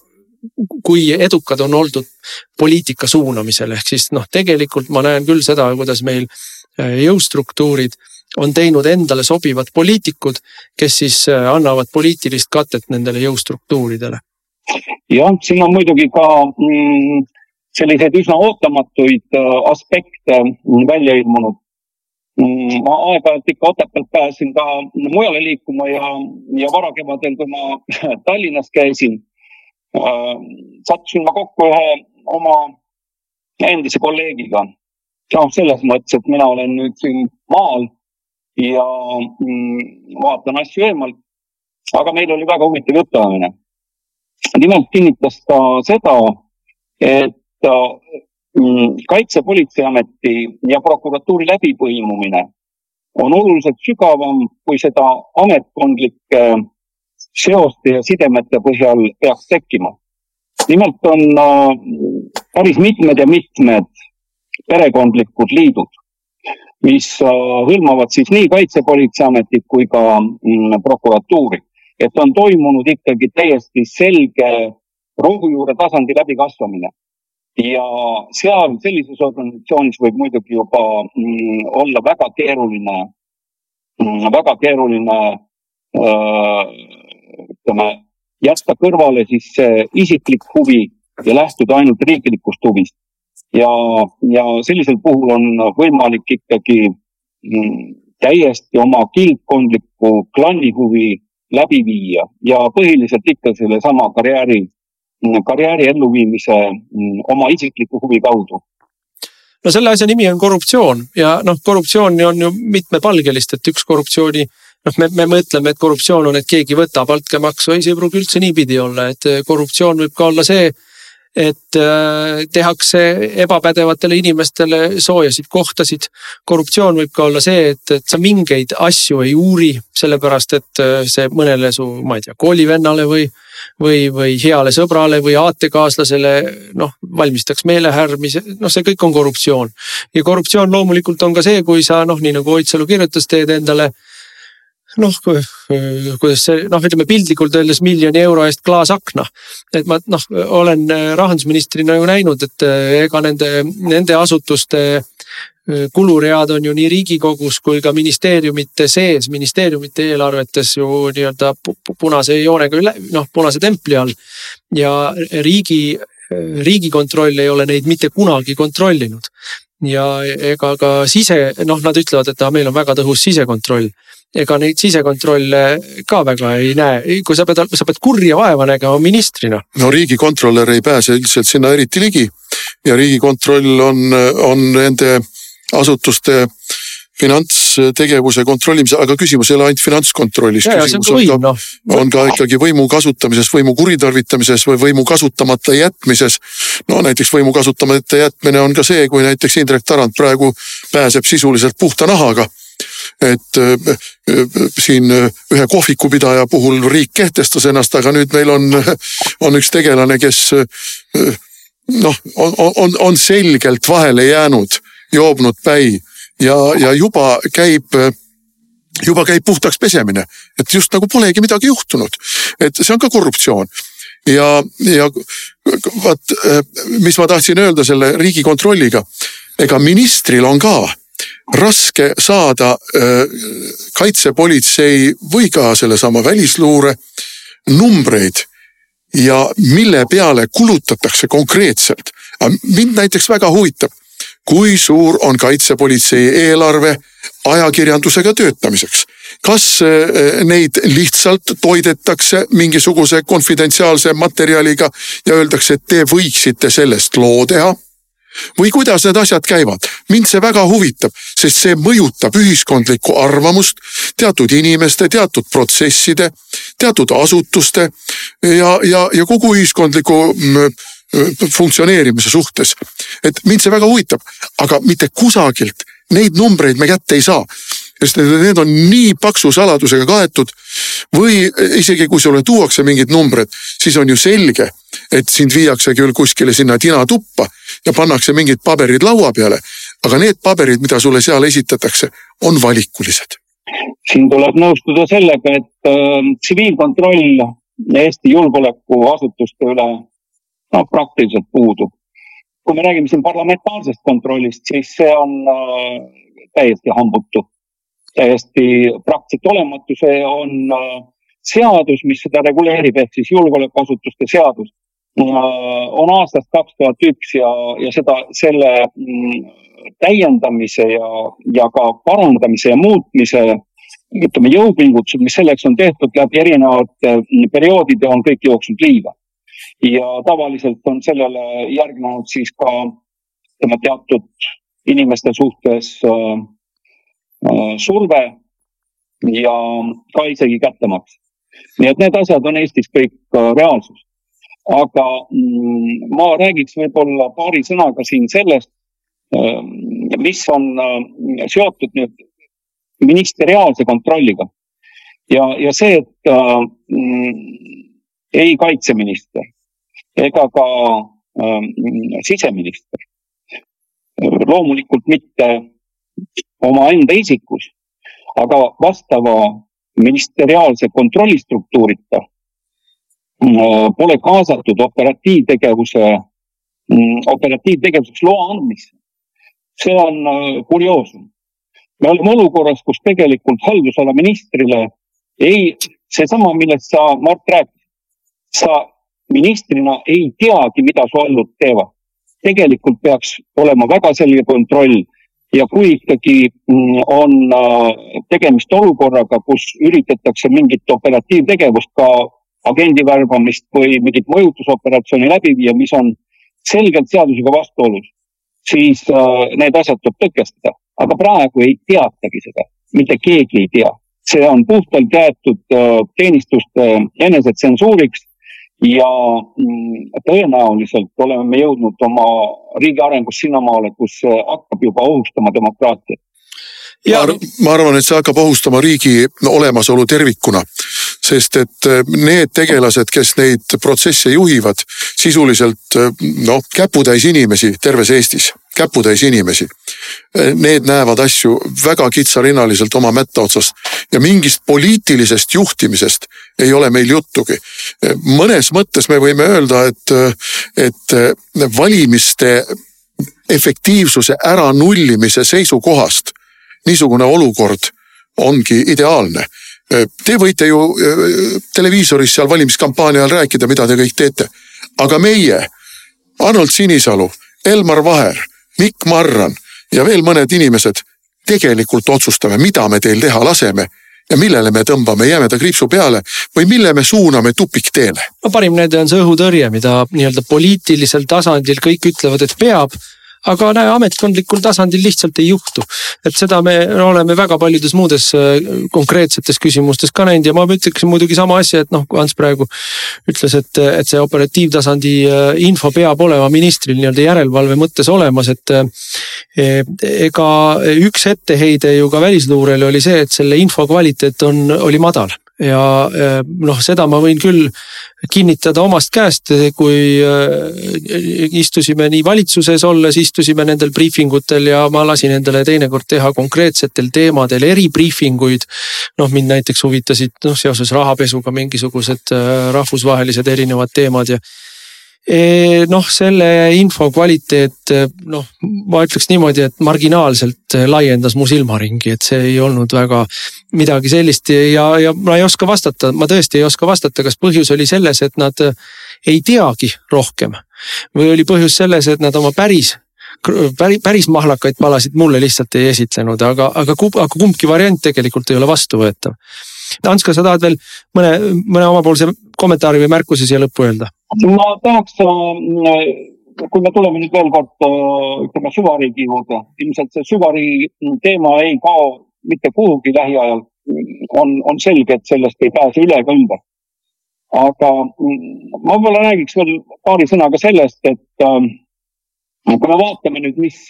kui edukad on oldud poliitika suunamisel, ehk siis noh, tegelikult ma näen küll seda, kuidas meil eh, jõustruktuurid on teinud endale sobivad poliitikud, kes siis eh, annavad poliitilist katet nendele jõustruktuuridele. jah, siin on muidugi ka mm, selliseid üsna ootamatuid aspekte välja ilmunud ma aeg-ajalt ikka Otepäält pääsesin ka mujale liikuma ja, ja varakevadel, kui ma Tallinnas käisin äh,, sattusin ma kokku ühe oma endise kolleegiga. noh, selles mõttes, et mina olen nüüd siin maal ja mm, vaatan asju eemalt. aga meil oli väga huvitav jutuajamine. nimelt kinnitas ta seda, et Mm, kaitsepolitseiameti ja prokuratuuri läbipõimumine on oluliselt sügavam, kui seda ametkondlike seoste ja sidemete põhjal peaks tekkima. nimelt on äh, päris mitmed ja mitmed perekondlikud liidud, mis äh, hõlmavad siis nii Kaitsepolitseiametit kui ka mm, prokuratuuri. et on toimunud ikkagi täiesti selge rohujuure tasandi läbikasvamine ja seal sellises organisatsioonis võib muidugi juba mm, olla väga keeruline mm,, väga keeruline ütleme, jätta kõrvale siis isiklik huvi ja lähtuda ainult riiklikust huvist. ja, ja sellisel puhul on võimalik ikkagi mm, täiesti oma kildkondlikku klanni huvi läbi viia ja põhiliselt ikka sellesama karjääri karjääri elluviimise mm, oma isikliku huvi kaudu. No selle asja nimi on korruptsioon ja noh, korruptsiooni on ju mitmepalgelist, et üks korruptsiooni noh, me, me mõtleme, et korruptsioon on, et keegi võtab altkäemaksu, ei, see ei pruugi üldse niipidi olla, et korruptsioon võib ka olla see et äh, tehakse ebapädevatele inimestele soojasid kohtasid. korruptsioon võib ka olla see, et, et sa mingeid asju ei uuri, sellepärast et äh, see mõnele su, ma ei tea, koolivennale või, või, või heale sõbrale või aatekaaslasele noh, valmistaks meelehärmi, noh, see kõik on korruptsioon. ja korruptsioon loomulikult on ka see, kui sa noh, nii nagu Oidsalu kirjutas, teed endale noh, kuidas see noh, ütleme piltlikult öeldes miljoni euro eest klaasakna. et ma noh, olen äh, rahandusministrina ju näinud, et äh, ega nende, nende asutuste äh, kuluread on ju nii riigikogus kui ka ministeeriumite sees, ministeeriumite eelarvetes ju nii-öelda punase joonega üle, noh punase templi all. ja riigi, riigikontroll ei ole neid mitte kunagi kontrollinud ja ega ka sise, noh, nad ütlevad, et ah, meil on väga tõhus sisekontroll ega neid sisekontrolle ka väga ei näe, kui sa pead, sa pead kurja vaeva nägema ministrina. no riigikontrolör ei pääse üldiselt sinna eriti ligi ja riigikontroll on, on nende asutuste finantstegevuse kontrollimise, aga küsimus ei ole ainult finantskontrollis. on, võim, no. on ka ikkagi võimu kasutamises, võimu kuritarvitamises või võimu kasutamata jätmises. no näiteks võimu kasutamata jätmine on ka see, kui näiteks Indrek Tarand praegu pääseb sisuliselt puhta nahaga et äh, äh, siin äh, ühe kohvikupidaja puhul riik kehtestas ennast, aga nüüd meil on, on üks tegelane, kes noh, on, on, on selgelt vahele jäänud, joobnud päi ja, ja juba käib juba käib puhtaks pesemine, et just nagu polegi midagi juhtunud. et see on ka korruptsioon. Ja, ja vaat, mis ma tahtsin öelda selle riigikontrolliga, ega ministril on ka raske saada kaitsepolitsei või ka sellesama välisluure numbreid ja mille peale kulutatakse konkreetselt. mind näiteks väga huvitab, kui suur on kaitsepolitsei eelarve ajakirjandusega töötamiseks. kas neid lihtsalt toidetakse mingisuguse konfidentsiaalse materjaliga ja öeldakse, et te võiksite sellest loo teha või kuidas need asjad käivad, mind see väga huvitab, sest see mõjutab ühiskondlikku arvamust teatud inimeste, teatud protsesside, teatud asutuste ja, ja, ja kogu ühiskondliku mm, funktsioneerimise suhtes. et mind see väga huvitab, aga mitte kusagilt neid numbreid me kätte ei saa sest need on nii paksu saladusega kaetud. või isegi kui sulle tuuakse mingid numbrid, siis on ju selge, et sind viiakse küll kuskile sinna tinatuppa ja pannakse mingid paberid laua peale. Aga need paberid, mida sulle seal esitatakse, on valikulised. siin tuleb nõustuda sellega, et äh, tsiviilkontroll Eesti julgeolekuasutuste üle no praktiliselt puudub. kui me räägime siin parlamentaarsest kontrollist, siis see on äh, täiesti hambutu täiesti praktiliselt olematu, see on äh, seadus, mis seda reguleerib, ehk siis julgeolekuasutuste seadus. on aastast kaks tuhat üks ja, ja seda, selle mm, täiendamise ja, ja ka parandamise ja muutmise ütleme, jõupingutused, mis selleks on tehtud läbi erinevate mm, perioodide, on kõik jooksnud liiva. ja tavaliselt on sellele järgnenud siis ka ütleme teatud inimeste suhtes äh, Äh, surve ja ka isegi kättemaks. nii et need asjad on Eestis kõik äh, reaalsus. aga mm, ma räägiks võib-olla paari sõnaga siin sellest, mis on seotud nüüd ministeriaalse kontrolliga. ja, ja see, et äh, ei kaitseminister ega ka äh, siseminister, loomulikult mitte omaenda isikus, aga vastava ministeriaalse kontrollistruktuurita äh, pole kaasatud operatiivtegevuse, mm, operatiivtegevuseks loa andmisse. See on äh, kurioosum. me oleme olukorras, kus tegelikult haldusala ministrile ei, seesama, millest sa, Mart, rääkisid. sa ministrina ei teagi, mida su allud teevad. tegelikult peaks olema väga selge kontroll ja kui ikkagi mm, on äh, tegemist olukorraga, kus üritatakse mingit operatiivtegevust ka agendi värbamist või mingit mõjutusoperatsiooni läbi viia, mis on selgelt seadusega vastuolus, siis äh, need asjad tuleb tõkestada. aga praegu ei teatagi seda, mitte keegi ei tea. see on puhtalt jäetud äh, teenistuste enesetsensuuriks ja mm, tõenäoliselt oleme me jõudnud oma riigi arengus sinnamaale, kus see hakkab juba ohustama demokraatiat. Ja... ma arvan, et see hakkab ohustama riigi olemasolu tervikuna sest et äh, need tegelased, kes neid protsesse juhivad, sisuliselt äh, noh, käputäis inimesi terves Eestis, käputäis inimesi. Äh, need näevad asju väga kitsarinnaliselt oma mätta otsast ja mingist poliitilisest juhtimisest ei ole meil juttugi. mõnes mõttes me võime öelda, et, et valimiste efektiivsuse äranullimise seisukohast niisugune olukord ongi ideaalne Äh, te võite ju äh, televiisoris seal valimiskampaania ajal rääkida, mida te kõik teete. aga meie, Arnold Sinisalu, Elmar Vaher, Mikk Marran ja veel mõned inimesed tegelikult otsustame, mida me teil teha laseme ja millele me tõmbame jämeda kriipsu peale või mille me suuname tupikteele. no parim näide on see õhutõrje, mida nii-öelda poliitilisel tasandil kõik ütlevad, et peab aga näe, ametkondlikul tasandil lihtsalt ei juhtu. et seda me oleme väga paljudes muudes äh, konkreetsetes küsimustes ka näinud ja ma ütleksin muidugi sama asja, et noh, kui Ants praegu ütles, et, et see operatiivtasandi äh, info peab olema ministril nii-öelda järelevalve mõttes olemas, et äh, ega üks etteheide ju ka välisluurele oli see, et selle info kvaliteet on, oli madal ja noh, seda ma võin küll kinnitada omast käest, kui äh, istusime nii valitsuses olles, istusime nendel briifingutel ja ma lasin endale teinekord teha konkreetsetel teemadel eribriifinguid. noh, mind näiteks huvitasid noh seoses rahapesuga mingisugused äh, rahvusvahelised erinevad teemad ja noh, selle info kvaliteet noh, ma ütleks niimoodi, et marginaalselt laiendas mu silmaringi, et see ei olnud väga midagi sellist ja, ja ma ei oska vastata, ma tõesti ei oska vastata, kas põhjus oli selles, et nad ei teagi rohkem. või oli põhjus selles, et nad oma päris päris, päris mahlakaid palasid mulle lihtsalt ei esitlenud, aga, aga, aga kumbki variant tegelikult ei ole vastuvõetav. Ants, kas sa tahad veel mõne, mõne omapoolse kommentaari või märkuse siia lõppu öelda? Ma tahaks, äh, kui me tuleme nüüd veel kord äh, ütleme süvariigi juurde, ilmselt see süvariigi teema ei kao mitte kuhugi lähiajal. on, on selge, et sellest ei pääse üle ega ümber. aga mm, ma võib-olla räägiks veel paari sõnaga sellest, et äh, kui me vaatame nüüd, mis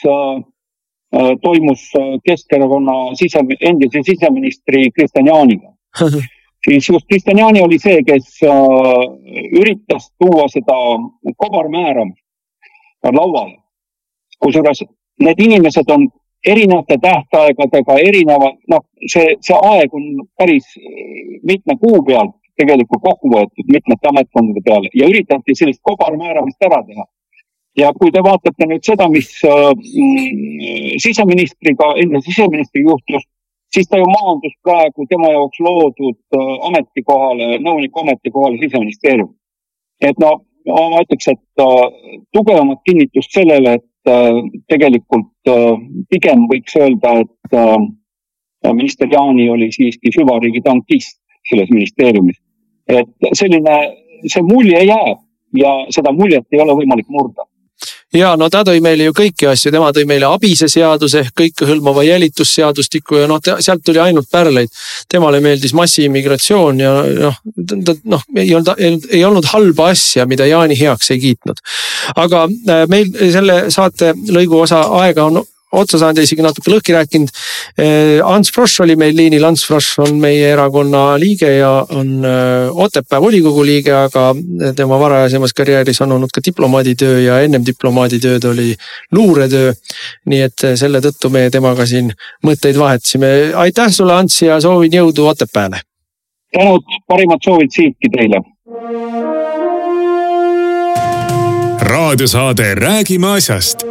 toimus Keskerakonna sise, endise siseministri Kristian Jaaniga siis just Kristjan Jaani oli see, kes äh, üritas tuua seda kobarmääramist lauale. kusjuures need inimesed on erinevate tähtaegadega, erinevad, noh, see, see aeg on päris mitme kuu pealt tegelikult kokku võetud mitmete ametkondade peale ja üritati sellist kobarmääramist ära teha. ja kui te vaatate nüüd seda, mis äh, siseministriga, endise siseministriga juhtus, siis ta ju maandus praegu tema jaoks loodud äh, ametikohale, nõuniku ametikohale siseministeeriumi. et no ma ütleks, et äh, tugevamat kinnitust sellele, et äh, tegelikult pigem võiks öelda, et minister Jaani oli siiski süvariigi tankist selles ministeeriumis. et selline, see mulje jääb ja seda muljet ei ole võimalik murda ja no ta tõi meile ju kõiki asju, tema tõi meile abise seaduse ehk kõikehõlmava jälitusseadustiku ja noh, sealt tuli ainult pärleid. temale meeldis massiimmigratsioon ja noh, ta noh, ei olnud, ei olnud halba asja, mida Jaani heaks ei kiitnud. aga äh, meil selle saate lõigu osa aega on otsa saanud ja isegi natuke lõhki rääkinud. Eh, Ants Frosch oli meil liinil, Ants Frosch on meie erakonna liige ja on eh, Otepää volikogu liige, aga tema varajasemas karjääris on olnud ka diplomaaditöö ja ennem diplomaaditööd oli luuretöö. nii et eh, selle tõttu me temaga siin mõtteid vahetasime. aitäh sulle, Ants ja soovin jõudu Otepääle. tänud, parimad soovid siitki teile raadiosaade Räägime asjast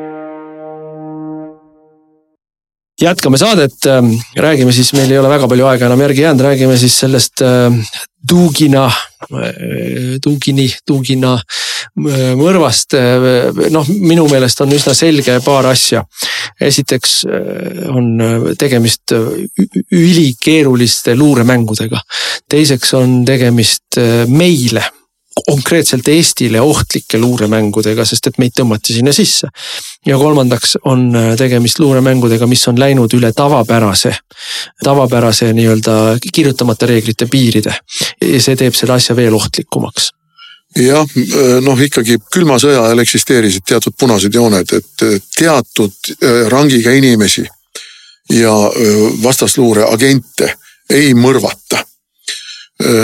jätkame saadet, ähm, räägime siis, meil ei ole väga palju aega enam järgi jäänud, räägime siis sellest Dugina, Dugini, Dugina mõrvast. noh, minu meelest on üsna selge paar asja. esiteks on tegemist ülikeeruliste luuremängudega. teiseks on tegemist meile konkreetselt Eestile ohtlike luuremängudega, sest et meid tõmmati sinna sisse. ja kolmandaks on äh, tegemist luuremängudega, mis on läinud üle tavapärase, tavapärase nii-öelda kirjutamata reeglite piiride. ja see teeb selle asja veel ohtlikumaks jah, äh, noh ikkagi külma sõja ajal eksisteerisid teatud punased jooned, et teatud äh, rangiga inimesi ja vastasluure agente ei mõrvata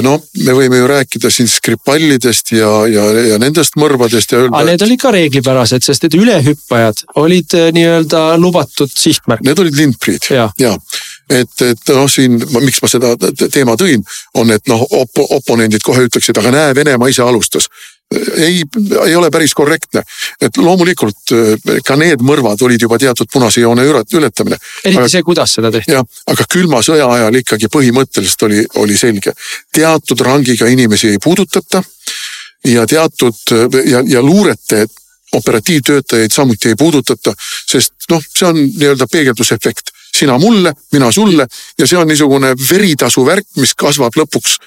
no me võime ju rääkida siin Skripallidest ja, ja, ja nendest mõrvadest ja öelda. Need olid ka reeglipärased, sest et ülehüppajad olid äh, nii-öelda lubatud sihtmärk. Need olid lindpriid ja, ja et, et noh, siin miks ma seda teema tõin, on, et noh op, oponendid kohe ütleksid, aga näe, Venemaa ise alustas ei, ei ole päris korrektne, et loomulikult äh, ka need mõrvad olid juba teatud punase joone ületamine. eriti aga, see, kuidas seda tehti. jah, aga külma sõja ajal ikkagi põhimõtteliselt oli, oli selge, teatud rangiga inimesi ei puudutata ja teatud ja, ja luurete operatiivtöötajaid samuti ei puudutata, sest noh, see on nii-öelda peegeldusefekt sina mulle, mina sulle ja see on niisugune veritasu värk, mis kasvab lõpuks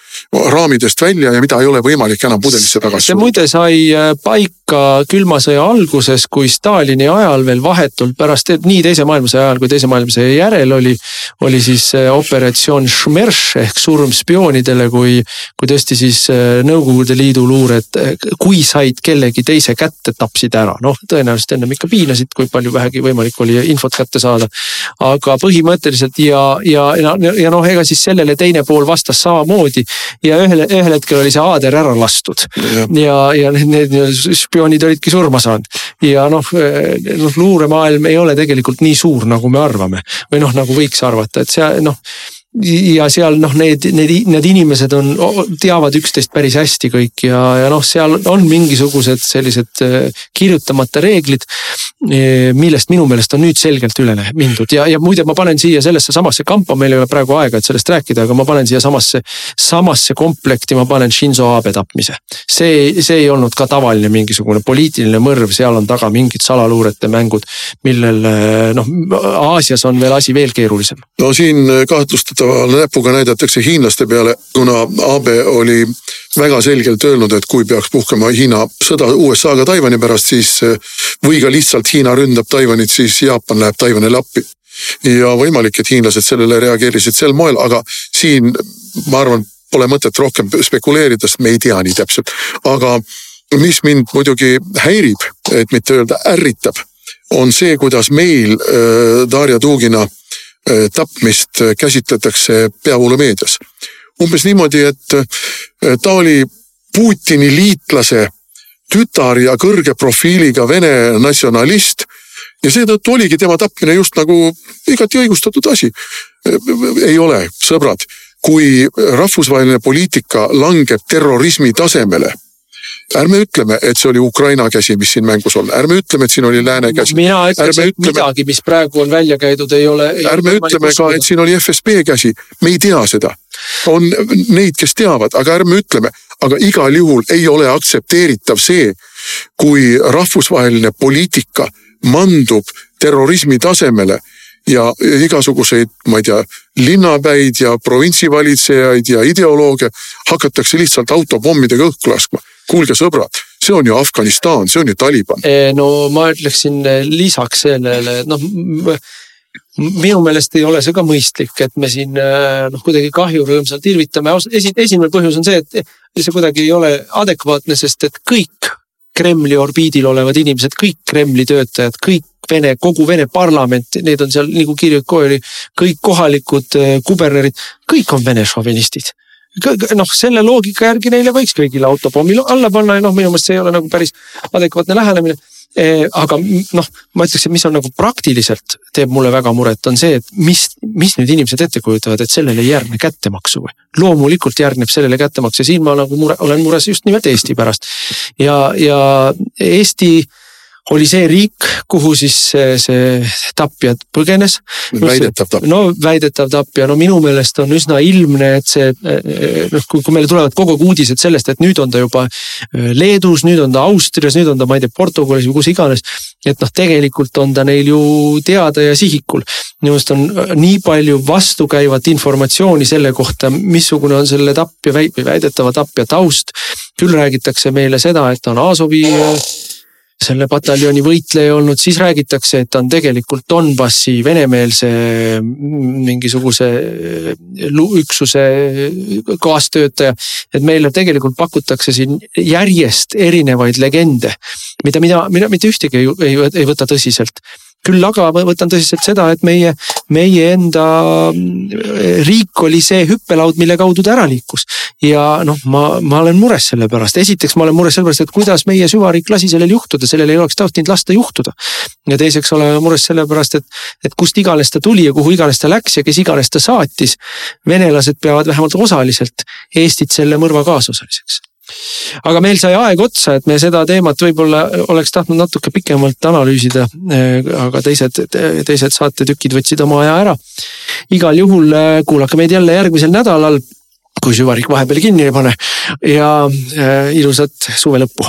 raamidest välja ja mida ei ole võimalik enam pudelisse tagasi. see muide sai äh, paika külma sõja alguses, kui Stalini ajal veel vahetult pärast, nii teise maailmasõja ajal kui teise maailmasõja järel oli, oli siis äh, operatsioon Šmerš ehk surm spioonidele, kui, kui tõesti siis äh, Nõukogude Liidu luured, kui said kellegi teise kätte, tapsid ära. noh, tõenäoliselt ennem ikka piinasid, kui palju vähegi võimalik oli infot kätte saada. aga põhimõtteliselt ja, ja, ja, ja noh, ega siis sellele teine pool vastas samamoodi. ja ühel, ühel hetkel oli see aader ära lastud ja, ja, ja need, need spioonid olidki surma saanud. ja noh, noh luuremaailm ei ole tegelikult nii suur, nagu me arvame või noh, nagu võiks arvata, et see noh ja seal noh, need, need, need inimesed on, teavad üksteist päris hästi kõik ja, ja noh, seal on mingisugused sellised äh, kirjutamata reeglid. Eh, millest minu meelest on nüüd selgelt üle mindud ja, ja muide, ma panen siia sellesse samasse kampa, meil ei ole praegu aega, et sellest rääkida, aga ma panen siia samasse, samasse komplekti, ma panen Shinzo Abe tapmise. see, see ei olnud ka tavaline mingisugune poliitiline mõrv, seal on taga mingid salaluurete mängud, millel noh, Aasias on veel asi veel keerulisem. no siin kahtlustataval näpuga näidatakse hiinlaste peale, kuna Abe oli väga selgelt öelnud, et kui peaks puhkema Hiina sõda USA-ga Taiwan'i pärast, siis või ka lihtsalt Hiina ründab Taiwan'it, siis Jaapan läheb Taiwan'ile appi. ja võimalik, et hiinlased sellele reageerisid sel moel, aga siin ma arvan, pole mõtet rohkem spekuleerida, sest me ei tea nii täpselt. aga mis mind muidugi häirib, et mitte öelda ärritab, on see, kuidas meil äh, Darja Tuugina tapmist käsitletakse peavoolumeedias. umbes niimoodi, et äh, ta oli Putini liitlase tütar ja kõrge profiiliga vene natsionalist. ja seetõttu oligi tema tapmine just nagu igati õigustatud asi. ei ole, sõbrad, kui rahvusvaheline poliitika langeb terrorismi tasemele ärme ütleme, et see oli Ukraina käsi, mis siin mängus on, ärme ütleme, et siin oli lääne käsi. mina ütleks, et ütleme, midagi, mis praegu on välja käidud, ei ole. ärme ütleme ka, et siin oli FSB käsi, me ei tea seda. on neid, kes teavad, aga ärme ütleme, aga igal juhul ei ole aktsepteeritav see, kui rahvusvaheline poliitika mandub terrorismi tasemele ja igasuguseid, ma ei tea, linnapäid ja provintsivalitsejaid ja ideoloogia hakatakse lihtsalt autopommidega õhku laskma. Kuulge sõbrad, see on ju Afganistan, see on ju Taliban. no ma ütleksin lisaks sellele, noh minu meelest ei ole see ka mõistlik, et me siin noh, kuidagi kahju rõõmsalt irvitame. esi, esimene põhjus on see, et see kuidagi ei ole adekvaatne, sest et kõik Kremli orbiidil olevad inimesed, kõik Kremli töötajad, kõik Vene, kogu Vene parlament, need on seal nagu kirjukooli oli, kõik kohalikud kubernerid, kõik on Vene šovinistid noh, selle loogika järgi neile võiks kõigile autopommi alla panna ja noh, minu meelest see ei ole nagu päris adekvaatne lähenemine Eh, aga noh, ma ütleks, et mis on nagu praktiliselt teeb mulle väga muret, on see, et mis, mis nüüd inimesed ette kujutavad, et sellele ei järgne kättemaksu või. loomulikult järgneb sellele kättemaks ja siin ma nagu mure, olen mures just nimelt Eesti pärast. ja, ja Eesti oli see riik, kuhu siis see, see tapja põgenes. väidetav tapja. no väidetav tapja, no minu meelest on üsna ilmne, et see noh, kui, kui meile tulevad kogu aeg uudised sellest, et nüüd on ta juba äh, Leedus, nüüd on ta Austrias, nüüd on ta, ma ei tea, Portugalis või kus iganes. et noh, tegelikult on ta neil ju teada ja sihikul. minu meelest on äh, nii palju vastukäivat informatsiooni selle kohta, missugune on selle tapja väidetava tapja taust. küll räägitakse meile seda, et ta on Aasovi selle pataljoni võitleja olnud, siis räägitakse, et ta on tegelikult Donbassi venemeelse mingisuguse üksuse kaastöötaja. et meile tegelikult pakutakse siin järjest erinevaid legende, mida, mida, mida mitte ühtegi ei, ei, ei võta tõsiselt küll aga võtan tõsiselt seda, et meie, meie enda mm, riik oli see hüppelaud, mille kaudu ta ära liikus. ja noh, ma, ma olen mures selle pärast, esiteks ma olen mures sellepärast, et kuidas meie süvariik lasi sellel juhtuda, sellel ei oleks tohtinud lasta juhtuda. ja teiseks oleme mures sellepärast, et, et kust iganes ta tuli ja kuhu iganes ta läks ja kes iganes ta saatis. venelased peavad vähemalt osaliselt Eestit selle mõrva kaasosaliseks aga meil sai aeg otsa, et me seda teemat võib-olla oleks tahtnud natuke pikemalt analüüsida. aga teised, teised saatetükid võtsid oma aja ära. igal juhul äh, kuulake meid jälle järgmisel nädalal, kui süvariik vahepeal kinni ei pane ja äh, ilusat suve lõppu